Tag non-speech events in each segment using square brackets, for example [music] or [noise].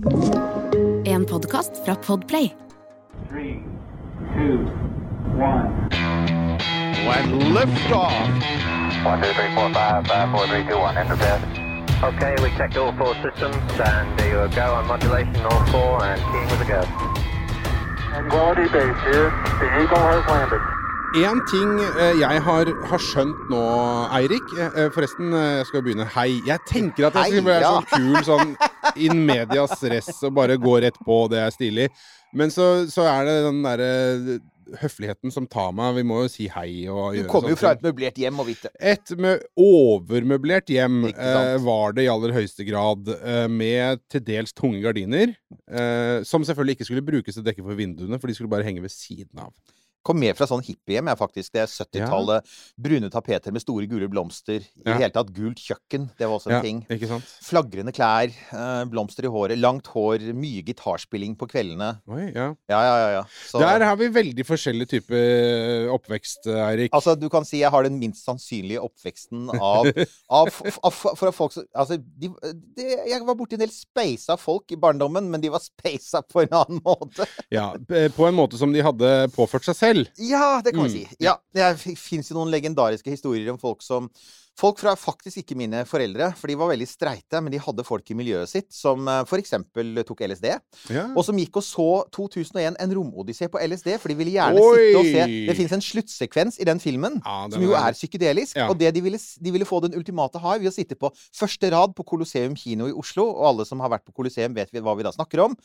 En podkast fra Podplay. Three, two, one. lift off. One, two, three, four, five, five, four, three, two, one. Enter bed. Okay, we checked all four systems, and there you go on modulation, all four, and team with a go. Quality base here. The Eagle has landed. En ting eh, jeg har, har skjønt nå, Eirik eh, eh, Forresten, jeg skal begynne. Hei. Jeg tenker at jeg skal være sånn kul sånn [laughs] in medias res og bare gå rett på, det er stilig. Men så, så er det den derre høfligheten som tar meg. Vi må jo si hei og Du kommer jo fra et møblert hjem, og vite. Et med overmøblert hjem eh, var det i aller høyeste grad, eh, med til dels tunge gardiner. Eh, som selvfølgelig ikke skulle brukes til å dekke for vinduene, for de skulle bare henge ved siden av. Kom mer fra sånn hippiehjem, jeg, faktisk. Det er 70-tallet. Brune tapeter med store gule blomster. I det Ja. hele tatt gult kjøkken. Det var også en Ja, ting. ikke sant? Flagrende klær, eh, blomster i håret, langt hår, mye gitarspilling på kveldene. Oi, ja. Ja, ja, ja. ja. Så, Der har vi veldig forskjellig type oppvekst, Eirik. Altså, du kan si jeg har den minst sannsynlige oppveksten av, [laughs] av, av, fra folk som Altså, de, de, jeg var borti en del speisa folk i barndommen, men de var speisa på en annen måte. Ja, på en måte som de hadde påført seg selv. Ja, det kan vi Mm, si. Ja, Det fins jo noen legendariske historier om folk som Folk fra faktisk ikke mine foreldre, for de var veldig streite, men de hadde folk i miljøet sitt som f.eks. for eksempel tok LSD. Ja. Og som gikk og så 2001 En romodyssé på LSD, for de ville gjerne sitte og se Det fins en sluttsekvens i den filmen Ja, den som jo er- er psykedelisk. Ja. Og det de ville, de ville få den ultimate high ved å sitte på første rad på Colosseum kino i Oslo. Og alle som har vært på Colosseum, vet hva vi da snakker om.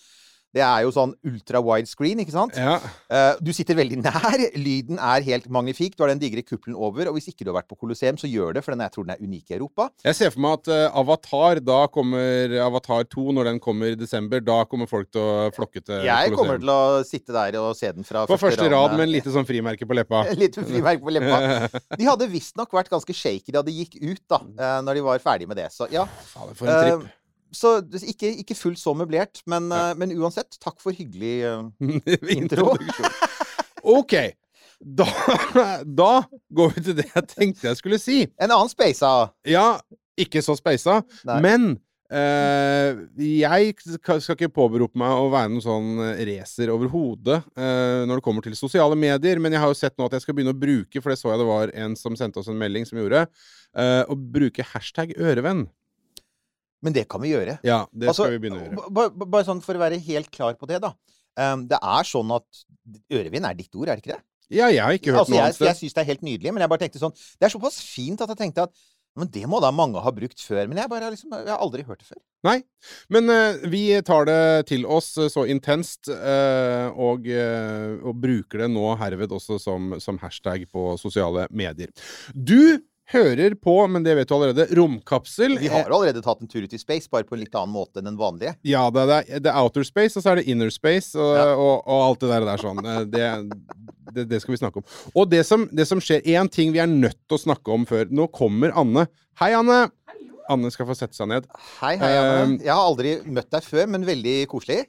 Det er jo sånn ultra wide screen, ikke sant? Ja. Eh, du sitter veldig nær. Lyden er helt magnifik. Du har den digre kuppelen over. Og hvis ikke du har vært på Colosseum, så gjør det, for den jeg tror den er unik i Europa. Jeg ser for meg at eh, Avatar, da kommer Avatar 2 når den kommer i desember. Da kommer folk til å flokke til Jeg kommer til å sitte der og se den fra På første rad radene. med en lite sånn frimerke på leppa. [laughs] Litt frimerke på leppa. [laughs] De hadde visstnok vært ganske shaky da de gikk ut, da, eh, når de var ferdig med det. Så ja. Fader, for en tripp. Så ikke, ikke fullt så møblert, men, eh, men uansett, takk for hyggelig [laughs] uh, intro. OK. Da, [laughs] da går vi til det jeg tenkte jeg skulle si. En annen speisa. Ja, ikke så speisa, Nei. men Uh, jeg skal ikke påberope meg å være noen sånn racer overhodet uh, når det kommer til sosiale medier, men jeg har jo sett nå at jeg skal begynne å bruke, for det så jeg det var en som sendte oss en melding som gjorde, uh, å bruke hashtag ørevenn. Men det kan vi gjøre. Ja, det Altså, skal vi begynne å gjøre. ba- ba- Bare sånn for å være helt klar på det, da. Um, det er sånn at Ørevind er ditt ord, er det ikke det? Ja, jeg har ikke hørt Altså, noe jeg annet jeg sted. syns det er helt nydelig, men jeg bare tenkte sånn Det er såpass fint at jeg tenkte at men det må da mange ha brukt før. Men jeg bare liksom, jeg har aldri hørt det før. Nei. Men uh, vi tar det til oss eh, så intenst, uh, og, uh, og bruker det nå herved også som, som hashtag på sosiale medier. Du hører på, men det vet du allerede, Romkapsel. Vi har allerede tatt en tur ut i space, bare på en litt annen måte enn den vanlige. Ja, det er, det er outer space, og så er det inner space, og, Ja. og, og alt det der, der sånn. Eh, Det, det, det skal vi snakke om. Og det som, det som skjer Én ting vi er nødt til å snakke om før. Nå kommer Anne. Hei, Anne. Anne skal få sette seg ned. Hei, hei, Anne. Um, Jeg har aldri møtt deg før, men veldig koselig.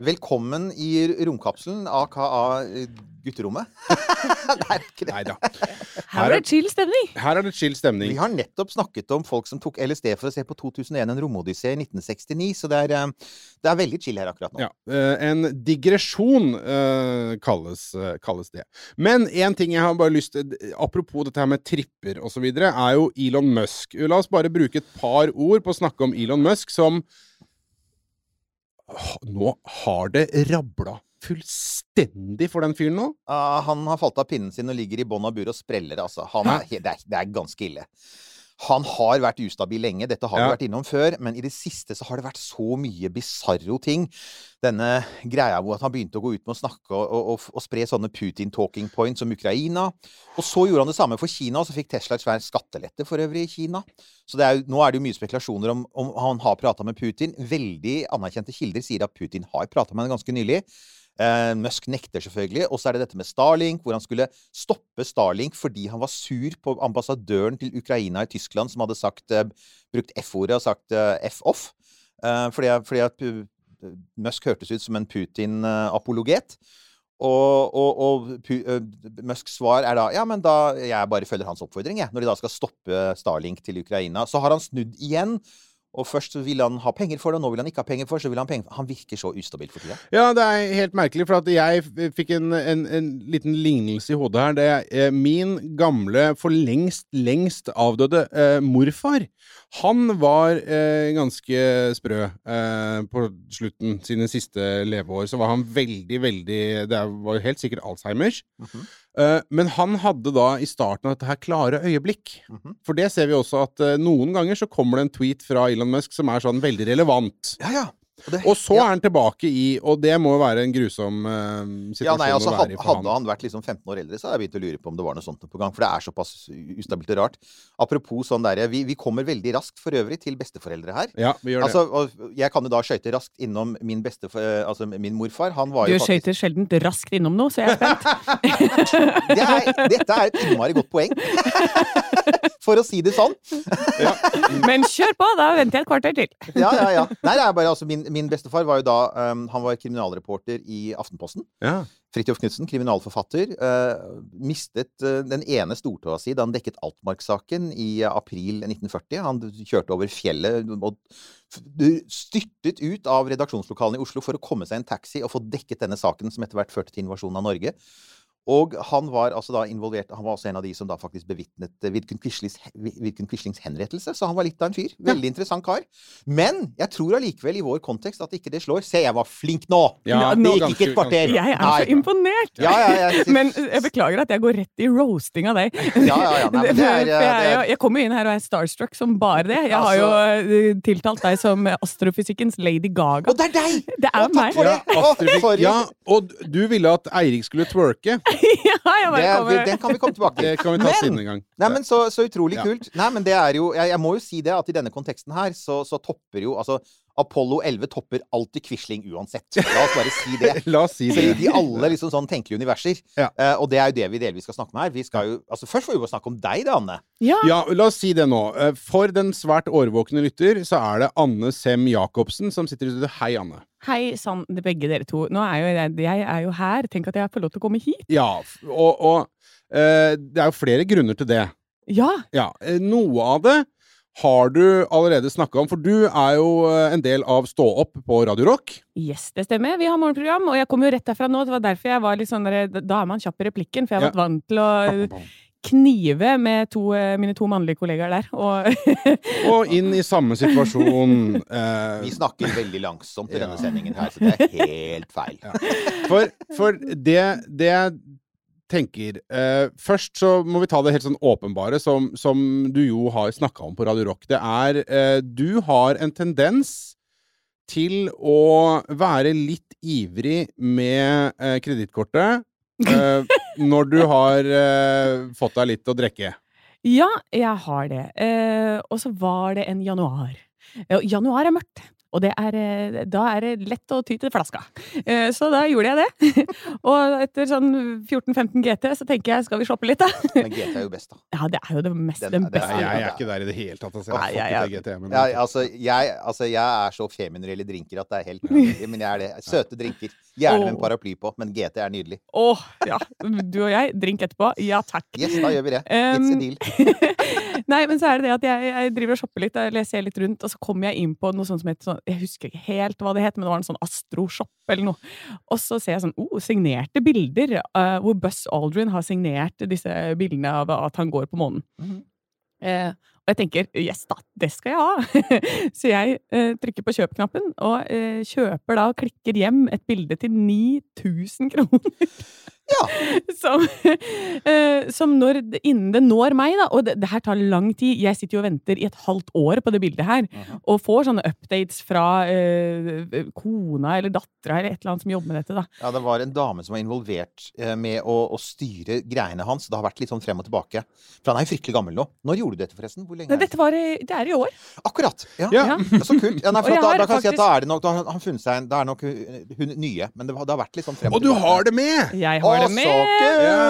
Velkommen i romkapselen, aka eh, gutterommet. [laughs] det er ikke det. Nei da. Her er det chill stemning. Her er det chill stemning. Vi har nettopp snakket om folk som tok LSD for å se på 2001, en romodyssé i 1969, så det er, eh, det er veldig chill her akkurat nå. Ja, eh, En digresjon kalles, kalles det. Men én ting jeg har bare lyst til Apropos dette her med tripper osv., er jo Elon Musk. La oss bare bruke et par ord på å snakke om Elon Musk som Nå har det rabla fullstendig for den fyren nå. Uh, han har falt av pinnen sin og ligger i bånn av buret og spreller, altså. Han er, det, er, det er ganske ille. Han har vært ustabil lenge, dette har vi vært innom før, men i det siste så har det vært så mye bisarro ting. Denne greia hvor han begynte å gå ut med å snakke og, og, og, spre sånne Putin-talking points om Ukraina. Og så gjorde han det samme for Kina, og så fikk Tesla et svært skattelette for øvrig i Kina. Så det er, nå er det jo mye spekulasjoner om, om han har prata med Putin. Veldig anerkjente kilder sier at Putin har prata med ham ganske nylig. Eh, Musk nekter selvfølgelig. Og så er det dette med Starlink, hvor han skulle stoppe Starlink fordi han var sur på ambassadøren til Ukraina i Tyskland, som hadde sagt, eh, brukt F-ordet og sagt eh, F-off. Eh, fordi, fordi at Musk hørtes ut som en Putin-apologet. Og, og, og Musks svar er da ja, men da jeg bare følger hans oppfordring, jeg. Når de da skal stoppe Starlink til Ukraina. Så har han snudd igjen Og først ville han ha penger for det, og nå vil han ikke ha penger for det. Så vil han, ha penger for. han virker så ustabil for tida. Ja, det er helt merkelig, for at jeg fikk en, en, en liten lignelse i hodet her. Det er eh, min gamle, for lengst, lengst avdøde eh, morfar. Han var eh, ganske sprø eh, på slutten sine siste leveår. Så var han veldig, veldig Det var helt sikkert Alzheimers. Eh, men han hadde da i starten av dette her klare øyeblikk. Mhm. For det ser vi også at eh, noen ganger så kommer det en tweet fra Elon Musk som er sånn veldig relevant. Ja, ja. Og, det, Og så ja. er han tilbake i Og det må jo være en grusom uh, situasjon Ja, nei, altså, å være i for hadde han vært liksom 15 år eldre, så hadde jeg begynt å lure på om det var noe sånt på gang. For det er såpass ustabilt og rart. Apropos sånn derre vi, vi kommer veldig raskt for øvrig til besteforeldre her. Ja, vi gjør det. Altså, og jeg kan jo da skøyte raskt innom min bestef... Altså min morfar. Han var Du jo faktisk skøyter sjelden raskt innom noe, så jeg er spent. [laughs] det er, Dette er et innmari godt poeng. [laughs] For å si det sånn. [laughs] Men kjør på, da venter jeg et kvarter til. Ja, ja, ja. Nei, det er bare altså Min, min bestefar var jo da um, Han var kriminalreporter i Aftenposten. ja. Fridtjof Knutsen, kriminalforfatter, uh, mistet uh, den ene stortåa si da han dekket Altmark-saken i april 1940. Han kjørte over fjellet og styrtet ut av redaksjonslokalene i Oslo for å komme seg i en taxi og få dekket denne saken, som etter hvert førte til invasjonen av Norge. Og han var altså da involvert Han var også en av de som da faktisk bevitnet eh, Vidkun Quislings, Quislings henrettelse, så han var litt av en fyr. Veldig interessant kar. Men jeg tror allikevel i vår kontekst at ikke det slår. Se, jeg var flink nå! Ja, det gikk ikke et kvarter. Jeg er så imponert! Ja, ja, jeg, Men jeg beklager at jeg går rett i roasting av deg. Ja, ja, ja. Nei, er, [laughs] jeg, er jeg kommer jo inn her og er starstruck som bare det. Jeg har jo eh, tiltalt deg som astrofysikkens Lady Gaga. Og det er deg! Det er meg. ja, og du ville at Eirik skulle twerke. [laughs] ja, jeg Det, bare kommer den kan vi komme tilbake til. Det kan vi ta Men- siden en gang. Nei, men så, så utrolig Ja. kult. Nei, men det er jo jeg, jeg må jo si det at i denne konteksten her, så, så topper jo altså Apollo 11 topper alltid Quisling uansett. La oss bare si det. [laughs] La oss si Fordi det. de alle liksom sånn tenkelige universer. Ja. Uh, og det er jo det vi delvis skal snakke om her. Vi skal jo, altså Først får vi bare snakke om deg, da, Anne. Ja, Ja, la oss si det nå. Eh, For den svært årvåkne lytter, så er det Anne Sem Jacobsen som sitter i studio. Hei, Anne. Hei sann, begge dere to. Nå er jo jeg, jeg er jo her. Tenk at jeg får lov til å komme hit. Ja, og, og uh, det er jo flere grunner til det. Ja, Ja, Noe av det har du allerede snakka om, for du er jo eh, en del av Stå opp på Radio Rock. yes, det stemmer. Vi har morgenprogram, og jeg kom jo rett derfra nå. Det var derfor jeg var litt sånn der, Da er man kjapp i replikken, for jeg har Ja. vært vant til å knive med to, eh, mine to mannlige kollegaer der. Og [laughs] Og inn i samme situasjon. [laughs] eh, Vi snakker veldig langsomt i Ja. denne sendingen her, så det er helt feil. For, for det, det jeg tenker eh, Først så må vi ta det helt sånn åpenbare, som, som du jo har snakka om på Radio Rock. Det er eh, Du har en tendens til å være litt ivrig med eh, kredittkortet eh, når du har eh, fått deg litt å drikke. ja, jeg har det. Eh, og så var det en januar. Januar er mørkt. Og det er, eh, da er det lett å ty til flaska. Eh, så da gjorde jeg det. [laughs] og etter sånn 14-15 GT så tenker jeg skal vi shoppe litt, da? Men GT er jo best, da. Ja, det er jo det mest, Den- den beste. er-. Jeg er ikke der i det hele tatt. Altså. Jeg Nei, jeg- GT, men Ja, altså, jeg, altså, jeg er så femin når drinker at det er helt [laughs] nydelig. Men jeg er det. Søte drinker. Gjerne med en paraply på, men GT er nydelig. Å, ja. Du og jeg, drink etterpå. Ja takk. Yes, da gjør vi det. It's a deal. [laughs] Nei, men så er det det at jeg, jeg driver og shopper litt, eller jeg ser litt rundt, og så kommer jeg inn på noe sånt som heter sånn Jeg husker ikke helt hva det het, men det var en sånn Astro-shop eller noe. Og så ser jeg sånn oh, signerte bilder, uh, hvor Buzz Aldrin har signert disse bildene av at han går på månen. Mhm. Eh, og jeg tenker yes da, det skal jeg ha! [laughs] så jeg eh, trykker på kjøp-knappen, og eh, kjøper da og klikker hjem et bilde til 9000 kroner. [laughs] Ja. som, eh, som når, innen det når meg, da, og det, det her tar lang tid Jeg sitter jo og venter i et halvt år på det bildet her, Mhm. og får sånne updates fra eh, kona eller dattera eller et eller annet som jobber med dette. da. Ja, det var en dame som var involvert eh, med å, å styre greiene hans. Det har vært litt sånn frem og tilbake. For han er jo fryktelig gammel nå. Når gjorde du dette, forresten? Hvor lenge Nei, er det? dette var, det er i år. Akkurat! Ja. Ja. Ja. Så kult. Ja, nei, [laughs] da, da kan jeg si at da er det nok Da har han funnet seg en Da er nok hun, hun nye. Men det, har- det har vært litt sånn frem Og tilbake. Og du har det med! Jeg har så med! Ja!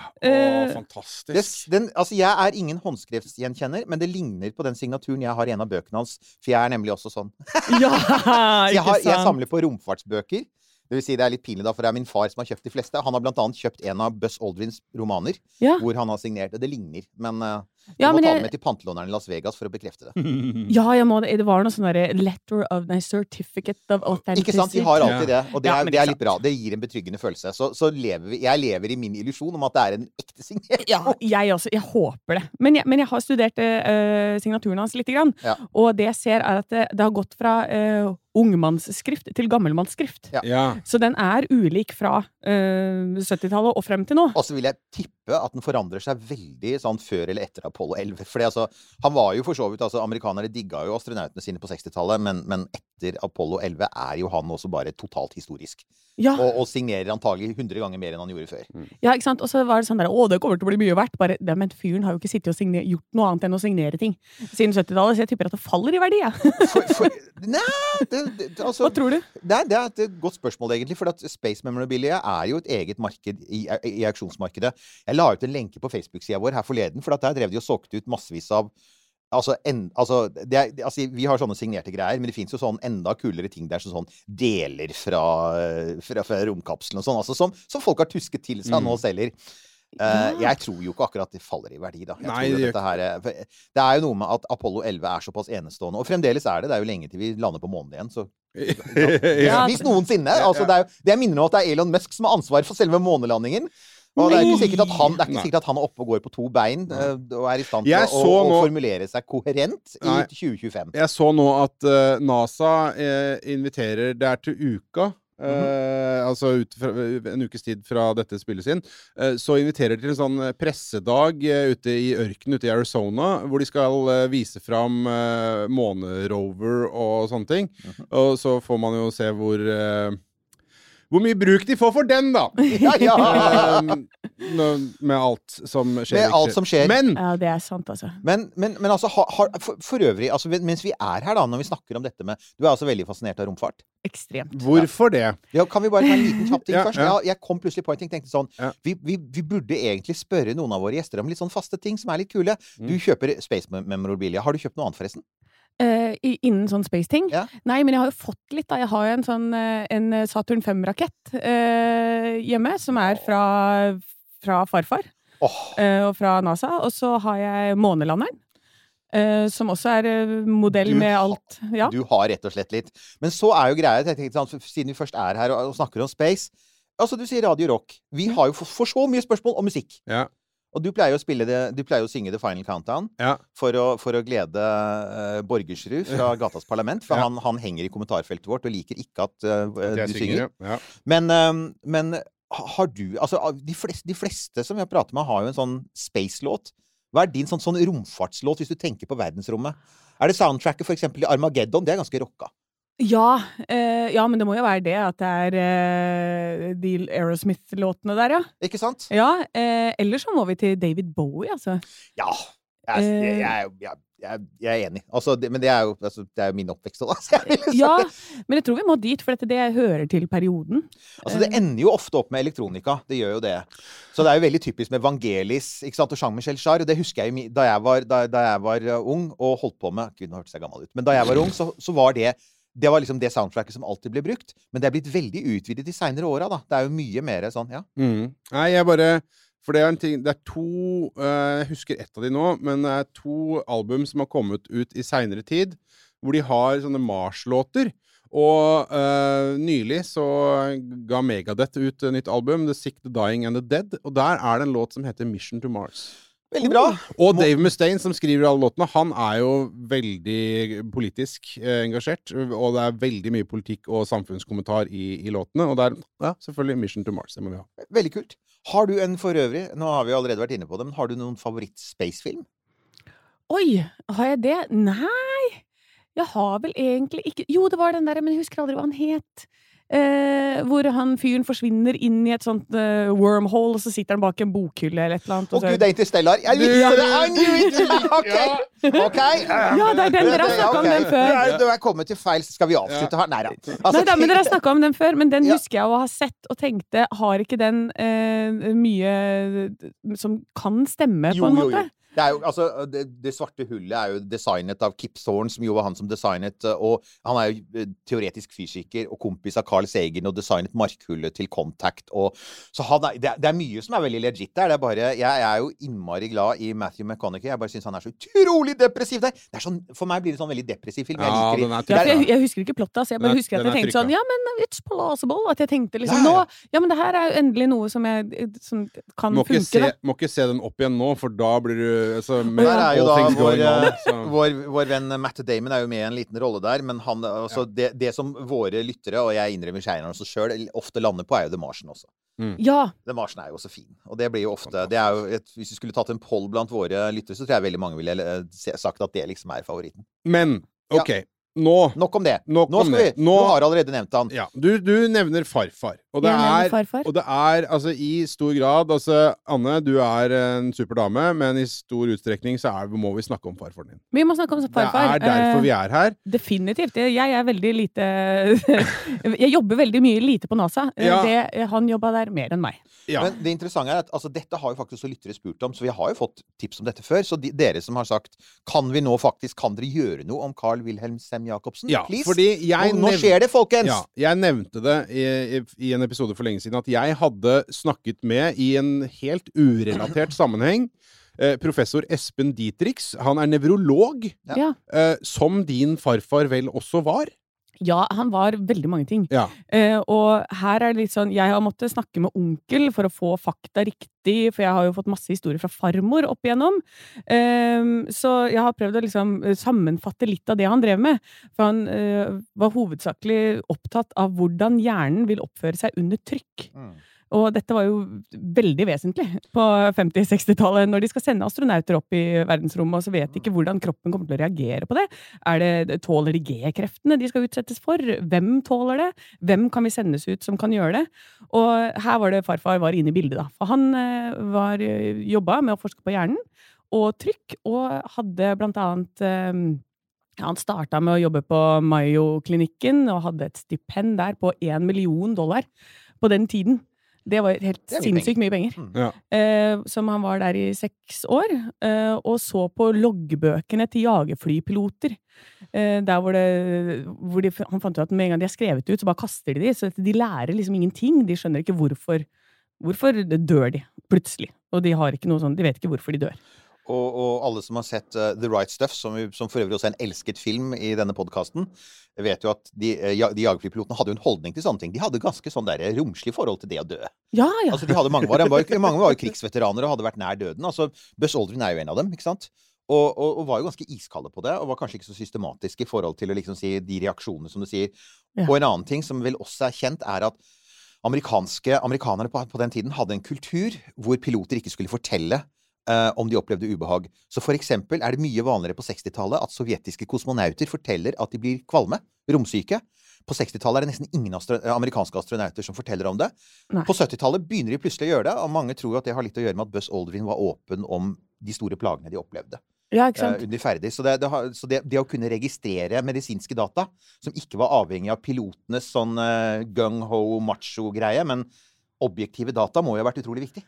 Å, Eh, fantastisk. Det, den, altså jeg er ingen håndskriftsgjenkjenner, men det ligner på den signaturen jeg har i en av bøkene hans. For jeg er nemlig også sånn. [laughs] Ja, [laughs] jeg, har, jeg samler på romfartsbøker. Det vil si det er litt pinlig, da, for det er min far som har kjøpt de fleste. Han har blant annet kjøpt en av Buss Aldrins romaner, Ja. hvor han har signert. Det ligner. Men, eh, Du Ja, må ta jeg- den med til pantelåneren i Las Vegas for å bekrefte det. [laughs] Ja, jeg må det. Det var noe sånn derre letter of nei, certificate of authenticity. Ikke sant? De har alltid det, og det Ja, er, det er litt bra. Det gir en betryggende følelse. Så, så lever vi, jeg lever i min illusjon om at det er en ekte signert. Ja, jeg også. Jeg håper det. Men jeg, men jeg har studert uh, signaturen hans lite grann, Ja. og det jeg ser, er at det, det har gått fra uh, ungmannsskrift til gammelmannsskrift. Ja. Ja. Så den er ulik fra eh, 70-tallet og frem til nå. Og så vil jeg tippe at den forandrer seg veldig sånn før eller etter Apollo 11. Fordi altså, han var jo for så vidt altså, Amerikanere digga jo astronautene sine på 60-tallet, men, men etter Apollo 11 er jo han også bare totalt historisk. Ja, Og, og signerer antagelig 100 ganger mer enn han gjorde før. ja ikke sant? Og så var det sånn der Å, det kommer til å bli mye verdt. Bare, det, men fyren har jo ikke sittet og signer, gjort noe annet enn å signere ting siden 70-tallet, så jeg tipper at det faller i verdi, jeg. For, nei, det, det, det- altså, Hva tror du? Det er, det er et godt spørsmål, egentlig. For at Space Memorabilia er jo et eget marked i, i auksjonsmarkedet. Jeg la ut en lenke på Facebook-sida vår her forleden, for at der drev de og solgte ut massevis av Altså, en, altså, det er, altså, vi har sånne signerte greier, men det fins jo sånn enda kulere ting der, som sånn deler fra, fra, fra romkapselen og sånn, altså, som, som folk har tusket til seg Mm. nå og selger. Uh, jeg tror jo ikke akkurat det faller i verdi, da. Jeg Nei, det her, er- det er jo noe med at Apollo 11 er såpass enestående, og fremdeles er det. Det er jo lenge til vi lander på månen igjen, så [laughs] ja. hvis noensinne. Altså, det, er det jeg minner om at det er Elon Musk som har ansvar for selve månelandingen. Og det er ikke sikkert at han, det er ikke sikkert at han er oppe og går på to bein eh, og er i stand til å, å, nå- formulere seg koherent i Nei. 2025. Jeg så nå at uh, NASA uh, inviterer Det er til uka. eh, altså ut fra, en ukes tid fra dette spilles inn. Uh, så inviterer de til en sånn pressedag uh, ute i ørkenen ute i Arizona, hvor de skal vise fram uh, månerover og sånne ting. Og så får man jo se hvor hvor mye bruk de får for den, da! [laughs] Ja, ja. Eh, med alt som skjer. Med alt som skjer. Men Ja, det er sant, altså. Men, men, men altså, har, har, for, for øvrig, altså, mens vi er her, da, når vi snakker om dette med Du er altså veldig fascinert av romfart. Ekstremt. hvorfor det? Ja, kan vi bare ta en liten kjapp ting Ja, først? ja. Jeg kom plutselig på en ting. tenkte sånn Ja. vi, vi, vi burde egentlig spørre noen av våre gjester om litt sånn faste ting som er litt kule. Mm. Du kjøper Space Memorabilia. Har du kjøpt noe annet, forresten? Eh, i- innen sånn space-ting? Ja. Nei, men jeg har jo fått litt, da. Jeg har jo en sånn eh, en Saturn 5-rakett uh, hjemme, som er fra, fra farfar Oh. Uh, og fra NASA. Og så har jeg månelanderen. eh, som også er eh, modell Du med alt Ja. Du har rett og slett litt. Men så er jo greia, tenkte sånn, siden vi først er her og, og snakker om space Altså, du sier Radio Rock. Vi har jo for, for så mye spørsmål om musikk. Ja. Og du pleier jo å spille det, du pleier jo å synge The Final Countdown Ja. for å, for å glede uh, Borgersrud [laughs] fra Gatas Parlament. For Ja. han, han henger i kommentarfeltet vårt og liker ikke at uh, du synger. Ja. Men, eh, men har du Altså, de fleste, de fleste som vi har pratet med, har jo en sånn space-låt. Hva er din sånn, sånn romfartslåt, hvis du tenker på verdensrommet? Er det soundtracket for eksempel i Armageddon? Det er ganske rocka. Ja, eh, ja, men det må jo være det at det er eh, de Aerosmith-låtene der, ja. Ikke sant? Ja, eh, Eller så må vi til David Bowie, altså. Ja. Jeg, jeg, Eh. jeg, jeg, er enig. Altså, det, men det er, jo, altså, det er jo min oppvekst òg, da. [laughs] så jeg ville sagt Ja, men jeg tror vi må dit, for dette, det hører til perioden. Altså, det ender jo ofte opp med elektronika. Det gjør jo det. Så det er jo veldig typisk med Vangelis ikke sant? og Jean-Michel Jarre. Det husker jeg da jeg var, da, da jeg var uh, ung og holdt på med Gud, nå hørtes jeg gammel ut. Men da jeg var ung, så, så var det det var liksom det soundtracket som alltid ble brukt. Men det er blitt veldig utvidet de seinere åra, da. Det er jo mye mer sånn, ja. Mm. Nei, jeg bare For det er en ting Det er to uh, Jeg husker ett av de nå, men det er to album som har kommet ut i seinere tid, hvor de har sånne Mars-låter. Og uh, nylig så ga Megadeth ut et nytt album, The Sick, The Dying and The Dead. Og der er det en låt som heter Mission to Mars. Veldig bra. Og Dave Mustaine, som skriver alle låtene, han er jo veldig politisk eh, engasjert. Og det er veldig mye politikk og samfunnskommentar i, i låtene. Og det er ja, selvfølgelig Mission to Mars. Det må vi ha. Veldig kult. Har du en for øvrig, nå har vi allerede vært inne på det, men har du noen favoritt-spacefilm? Oi, har jeg det? Nei! Jeg har vel egentlig ikke Jo, det var den der, men jeg husker aldri hva han het. Eh, hvor han fyren forsvinner inn i et sånt eh, wormhole, og så sitter han bak en bokhylle eller et eller annet. Å gud, det er Interstellar! Jeg visste det! I knew it! OK! okay. Ja, det er den dere har snakket om den før. Du er, du kommet til feil Skal vi avslutte her? Nei da. Altså, Nei da, men dere har snakka om den før, men den husker jeg å ha sett og tenkte Har ikke den eh, mye som kan stemme, på en jo, jo, jo. Det, er jo, altså, det, det svarte hullet er jo designet av Kip Thorne, som jo var han som designet eh, Og han er jo eh, teoretisk fysiker og kompis av Carl Sagen og designet markhullet til Contact. Og, så han er, det, det er mye som er veldig legit der. Det er bare, jeg er jo innmari glad i Matthew McConaughey. Jeg bare syns han er så utrolig depressiv der. Det er sånn, for meg blir det sånn veldig depressiv film. Jeg Ja, liker den er Ja, for jeg, jeg husker ikke plottet, så Jeg bare er- husker at jeg tenkte sånn. Ja, men it's plausible. At jeg tenkte liksom Ja, ja. Nå Ja, men det her er jo endelig noe som, jeg, som kan Må ikke, funke, se, da. må ikke se den opp igjen nå, for da blir du altså, med Der er jo da vår, on, eh, vår, vår venn Matt Damon er jo med i en liten rolle der, men han, altså, det, det som våre lyttere, og jeg innrømmer skeierne også sjøl, ofte lander på, er jo The Martian også. Ja. The Martian er jo også fin. Og det blir jo ofte det er jo et, Hvis vi skulle tatt en poll blant våre lyttere, så tror jeg veldig mange ville eh, sagt at det liksom er favoritten. Men OK, nå Nok om det. Nok Nå om det. vi Nå- Du har allerede nevnt han. Ja, du, du nevner farfar. Og det, er, og det er altså i stor grad altså, Anne, du er en super dame, men i stor utstrekning så er, må vi snakke om farfaren din. Vi må snakke om farfar. Det er derfor Eh, vi er her. Definitivt. Jeg er veldig lite [laughs] Jeg jobber veldig mye lite på NASA. Eh, Ja. Det, han jobba der mer enn meg. Ja. Men det interessante er at altså, dette har jo faktisk også lyttere spurt om, så vi har jo fått tips om dette før. Så de, dere som har sagt Kan vi nå faktisk Kan dere gjøre noe om Carl Wilhelm Sem-Jacobsen? Ja, Please? fordi jeg nå, nå skjer det, folkens! Ja, jeg nevnte det i, i, i en episode for lenge siden at jeg hadde snakket med, i en helt urelatert [clears throat] sammenheng, eh, professor Espen Dietrichs. Han er nevrolog, Ja. Ja. eh, som din farfar vel også var. Ja, han var veldig mange ting. Ja. Eh, og her er det litt sånn Jeg har måttet snakke med onkel for å få fakta riktig, for jeg har jo fått masse historier fra farmor opp igjennom. Eh, så jeg har prøvd å liksom eh, sammenfatte litt av det han drev med. For han eh, var hovedsakelig opptatt av hvordan hjernen vil oppføre seg under trykk. Mm. Og dette var jo veldig vesentlig på 50-60-tallet. Når de skal sende astronauter opp i verdensrommet, og så vet de ikke hvordan kroppen kommer til å reagere på det. Det tåler de G-kreftene de skal utsettes for? Hvem tåler det? Hvem kan vi sendes ut som kan gjøre det? Og her var det farfar var inne i bildet, da. For han eh, var jobba med å forske på hjernen og trykk, og hadde blant annet eh, ja, han starta med å jobbe på Mayo-klinikken og hadde et stipend der på én million dollar på den tiden. Det var helt Det mye sinnssykt mye penger. Ja. Eh, som han var der i seks år, eh, og så på loggbøkene til jagerflypiloter. Eh, der hvor, det, hvor de, han fant ut at med en gang de er skrevet ut, så bare kaster de de. Så de lærer liksom ingenting. De skjønner ikke hvorfor. Hvorfor dør de plutselig? Og de har ikke noe sånn, de vet ikke hvorfor de dør. Og, og alle som har sett uh, The Right Stuff, som, som for øvrig også er en elsket film i denne podkasten, vet jo at de, eh, ja- de jagerflypilotene hadde jo en holdning til sånne ting. De hadde ganske sånn der romslig forhold til det å dø. Ja, ja. Altså, de hadde mange, var, mange var jo krigsveteraner og hadde vært nær døden. Altså, Buzz Aldrin er jo en av dem, ikke sant? Og, og, og var jo ganske iskalde på det, og var kanskje ikke så systematiske i forhold til liksom si de reaksjonene som du sier. Ja. Og en annen ting som vel også er kjent, er at amerikanske, amerikanerne på, på den tiden hadde en kultur hvor piloter ikke skulle fortelle eh, om de opplevde ubehag. Så for eksempel er det mye vanligere på 60-tallet at sovjetiske kosmonauter forteller at de blir kvalme, romsyke. På 60-tallet er det nesten ingen astro amerikanske astronauter som forteller om det. Nei. På 70-tallet begynner de plutselig å gjøre det, og mange tror at det har litt å gjøre med at Buzz Aldrin var åpen om de store plagene de opplevde ja, ikke eh, ferdig. Så, det, det, så det, det å kunne registrere medisinske data, som ikke var avhengig av pilotenes sånn uh, gung-ho macho-greie, men objektive data, må jo ha vært utrolig viktig.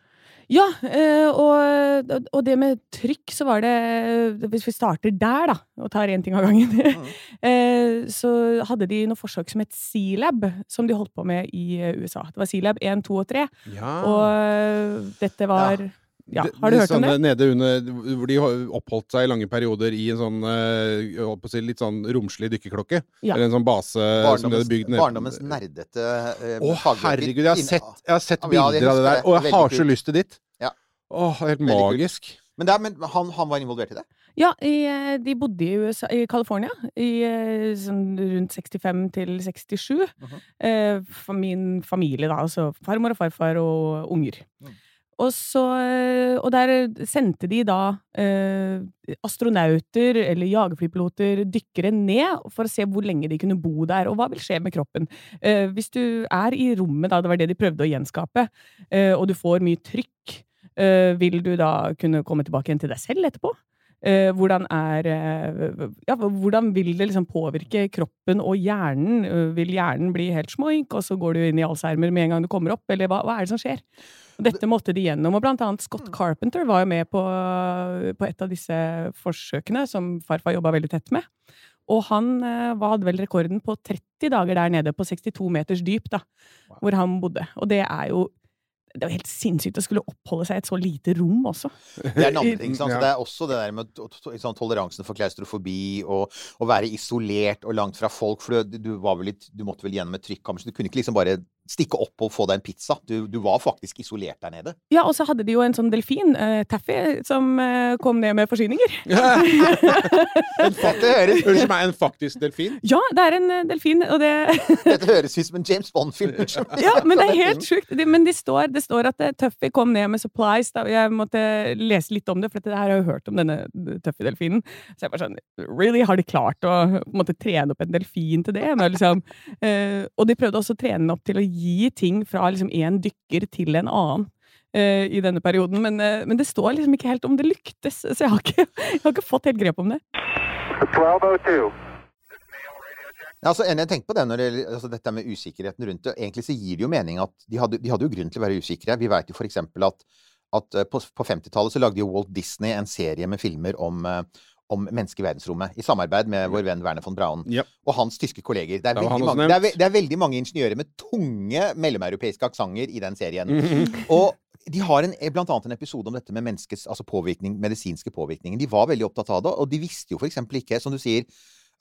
Ja, eh, og, og det med trykk, så var det Hvis vi starter der, da, og tar én ting av gangen, mm. [laughs] så hadde de noe forsøk som het Sealab, som de holdt på med i eh, USA. Det var C-lab 1, 2 og 3. Ja. Og eh, dette var Ja, Det- har du hørt om det? Nede under, hvor de ho- oppholdt seg i lange perioder i en sånn eh, si, litt sånn romslig dykkerklokke. Ja. Eller en sånn base som de hadde bygd ned barndommens nerdete eh, Å, herregud, jeg har sett, jeg har sett Ja, bilder av det der, og jeg har så lyst til ditt. Ja. Åh, helt Veldig kult. magisk. Men, er, men han, han var involvert i det? Ja, i, eh, de bodde i, USA, i California i eh, sånn rundt 65 til 67. Mhm. eh, for min familie, da. Altså farmor og farfar og unger. Mm. Og så eh, Og der sendte de da eh, astronauter eller jagerflypiloter, dykkere, ned for å se hvor lenge de kunne bo der, og hva vil skje med kroppen. Eh, hvis du er i rommet, da, det var det de prøvde å gjenskape, eh, og du får mye trykk, eh, vil du da kunne komme tilbake igjen til deg selv etterpå? Eh, hvordan er Ja, hvordan vil det liksom påvirke kroppen og hjernen? Vil hjernen bli helt smoink, og så går du inn i Alzheimer med en gang du kommer opp, eller hva, hva er det som skjer? Dette måtte de gjennom. Og blant annet Scott Carpenter var jo med på, på et av disse forsøkene som farfar jobba veldig tett med. Og han eh, hadde vel rekorden på 30 dager der nede, på 62 meters dyp, da, hvor han bodde. Og det er jo det er jo helt sinnssykt å skulle oppholde seg i et så lite rom også. Det er en andre ting. Sant? Så Ja. det er også det der med sånn, toleransen for klaustrofobi og å være isolert og langt fra folk. For du, du, var vel litt, du måtte vel gjennom et trykkammer, så du kunne ikke liksom bare stikke opp og få deg en pizza. Du, du var faktisk isolert der nede. Ja, og så hadde de jo en sånn delfin, uh, Taffy, som uh, kom ned med forsyninger. [laughs] [laughs] Høres, Unnskyld meg, en faktisk delfin? Ja, det er en uh, delfin, og det [laughs] dette høres ut som en James Bond-film. Ja, men det er helt sjukt. De, Men det står, det står at Tuffy kom ned med supplies. Da. Jeg måtte lese litt om det, for dette her har jeg hørt om denne Tuffy-delfinen. Så jeg bare sånn Really? Har de klart å måtte trene opp en delfin til det? Men, liksom, eh, og de prøvde også å trene den opp til å gi ting fra liksom én dykker til en annen. eh, I denne perioden, men, eh, men det står liksom ikke helt om det lyktes, så jeg har ikke, jeg har ikke fått helt grep om det. 1202. Ja, altså, jeg tenkte på det når det altså, dette med usikkerheten rundt det. Egentlig så gir det jo mening at de hadde, de hadde jo grunn til å være usikre. Vi vet jo for eksempel at, at eh, på, på 50-tallet så lagde jo Walt Disney en serie med filmer om, om mennesker i verdensrommet, i samarbeid med vår venn Werner von Braun Ja. og hans tyske kolleger. Det er, det, mange, det, er, ve- det er veldig mange ingeniører med tunge mellomeuropeiske aksenter i den serien. Mhm. Og de har en, blant annet en episode om dette med menneskets altså påvirkning, medisinske påvirkningen. De var veldig opptatt av det, og de visste jo for eksempel ikke, som du sier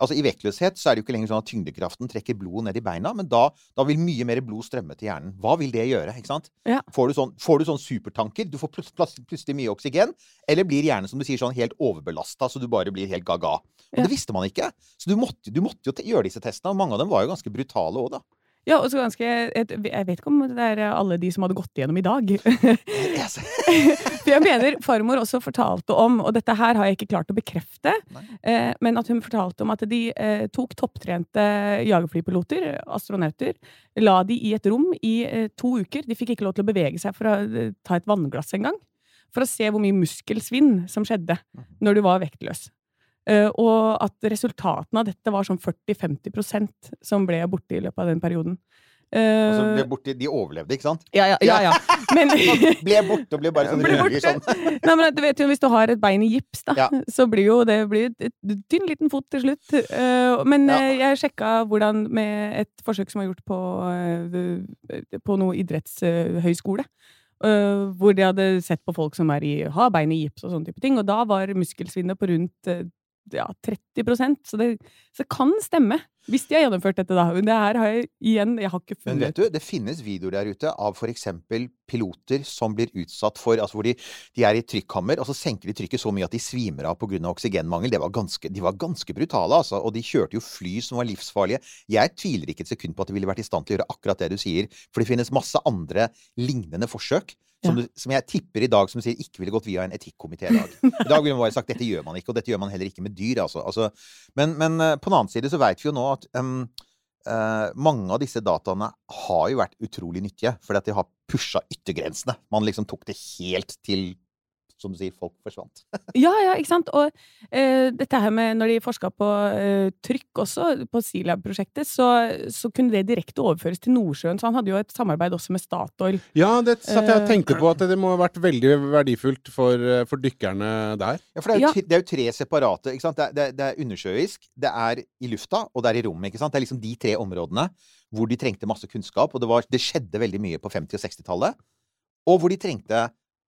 Altså I vektløshet så er det jo ikke lenger sånn at tyngdekraften trekker blodet ned i beina, men da, da vil mye mer blod strømme til hjernen. Hva vil det gjøre? ikke sant? Ja. Får, du sånn, får du sånn supertanker, du får plut- plutselig mye oksygen, eller blir hjernen som du sier sånn helt overbelasta, så du bare blir helt gaga? Men Ja. Det visste man ikke. Så du måtte, du måtte jo gjøre disse testene, og mange av dem var jo ganske brutale òg, da. Ja, og så ganske Jeg jeg vet ikke om det er alle de som hadde gått igjennom i dag. Jeg [laughs] For jeg mener farmor også fortalte om, og dette her har jeg ikke klart å bekrefte, eh, men at hun fortalte om at de eh, tok topptrente jagerflypiloter, astronauter, la de i et rom i eh, to uker. De fikk ikke lov til å bevege seg for å eh, ta et vannglass engang. For å se hvor mye muskelsvinn som skjedde når du var vektløs. Eh, og at resultatene av dette var sånn 40-50% som ble borte i løpet av den perioden. Eh, ble borte, de overlevde, ikke sant? ja, ja, ja, ja. [laughs] Men [laughs] Ble borte og ble bare sånn ruger sånn. [laughs] Nei, men du vet jo, Hvis du har et bein i gips, da, Ja. så blir jo det blir et, tynn liten fot til slutt. Eh, men Ja. jeg sjekka hvordan med et forsøk som var gjort på, på noe idrettshøyskole. eh, hvor de hadde sett på folk som er i, har bein i gips og sånne type ting. Og da var muskelsvinnet på rundt ja, 30% så det, så det kan stemme. Hvis de har gjennomført dette, da. Men det her har jeg igjen Jeg har ikke funnet Men vet du, det finnes videoer der ute av f.eks. piloter som blir utsatt for Altså hvor de, de er i trykkammer, og så senker de trykket så mye at de svimer av pga. oksygenmangel. Det var ganske, de var ganske brutale, altså. Og de kjørte jo fly som var livsfarlige. Jeg tviler ikke et sekund på at de ville vært i stand til å gjøre akkurat det du sier, for det finnes masse andre lignende forsøk. Som, Ja. som jeg tipper i dag, som du sier, ikke ville gått via en etikkomité i dag. [laughs] I dag ville man bare sagt dette gjør man ikke, og dette gjør man heller ikke med dyr. Altså. Altså, men, men eh, på den annen side så veit vi jo nå at um, uh, mange av disse dataene har jo vært utrolig nyttige, fordi at de har pusha yttergrensene. Man liksom tok det helt til som du sier, folk forsvant. [laughs] Ja, ja, ikke sant. Og eh, dette her med når de forska på eh, trykk også, på Silab-prosjektet, så, så kunne det direkte overføres til Nordsjøen. Så han hadde jo et samarbeid også med Statoil. Ja, det satt jeg og Eh, tenkte på, at det må ha vært veldig verdifullt for, eh, for dykkerne der. Ja, for det er jo, Ja. det er jo tre separate. ikke sant? Det er, det, det er undersjøisk, det er i lufta, og det er i rommet. ikke sant? Det er liksom de tre områdene hvor de trengte masse kunnskap. Og det, var, det skjedde veldig mye på 50- og 60-tallet. Og hvor de trengte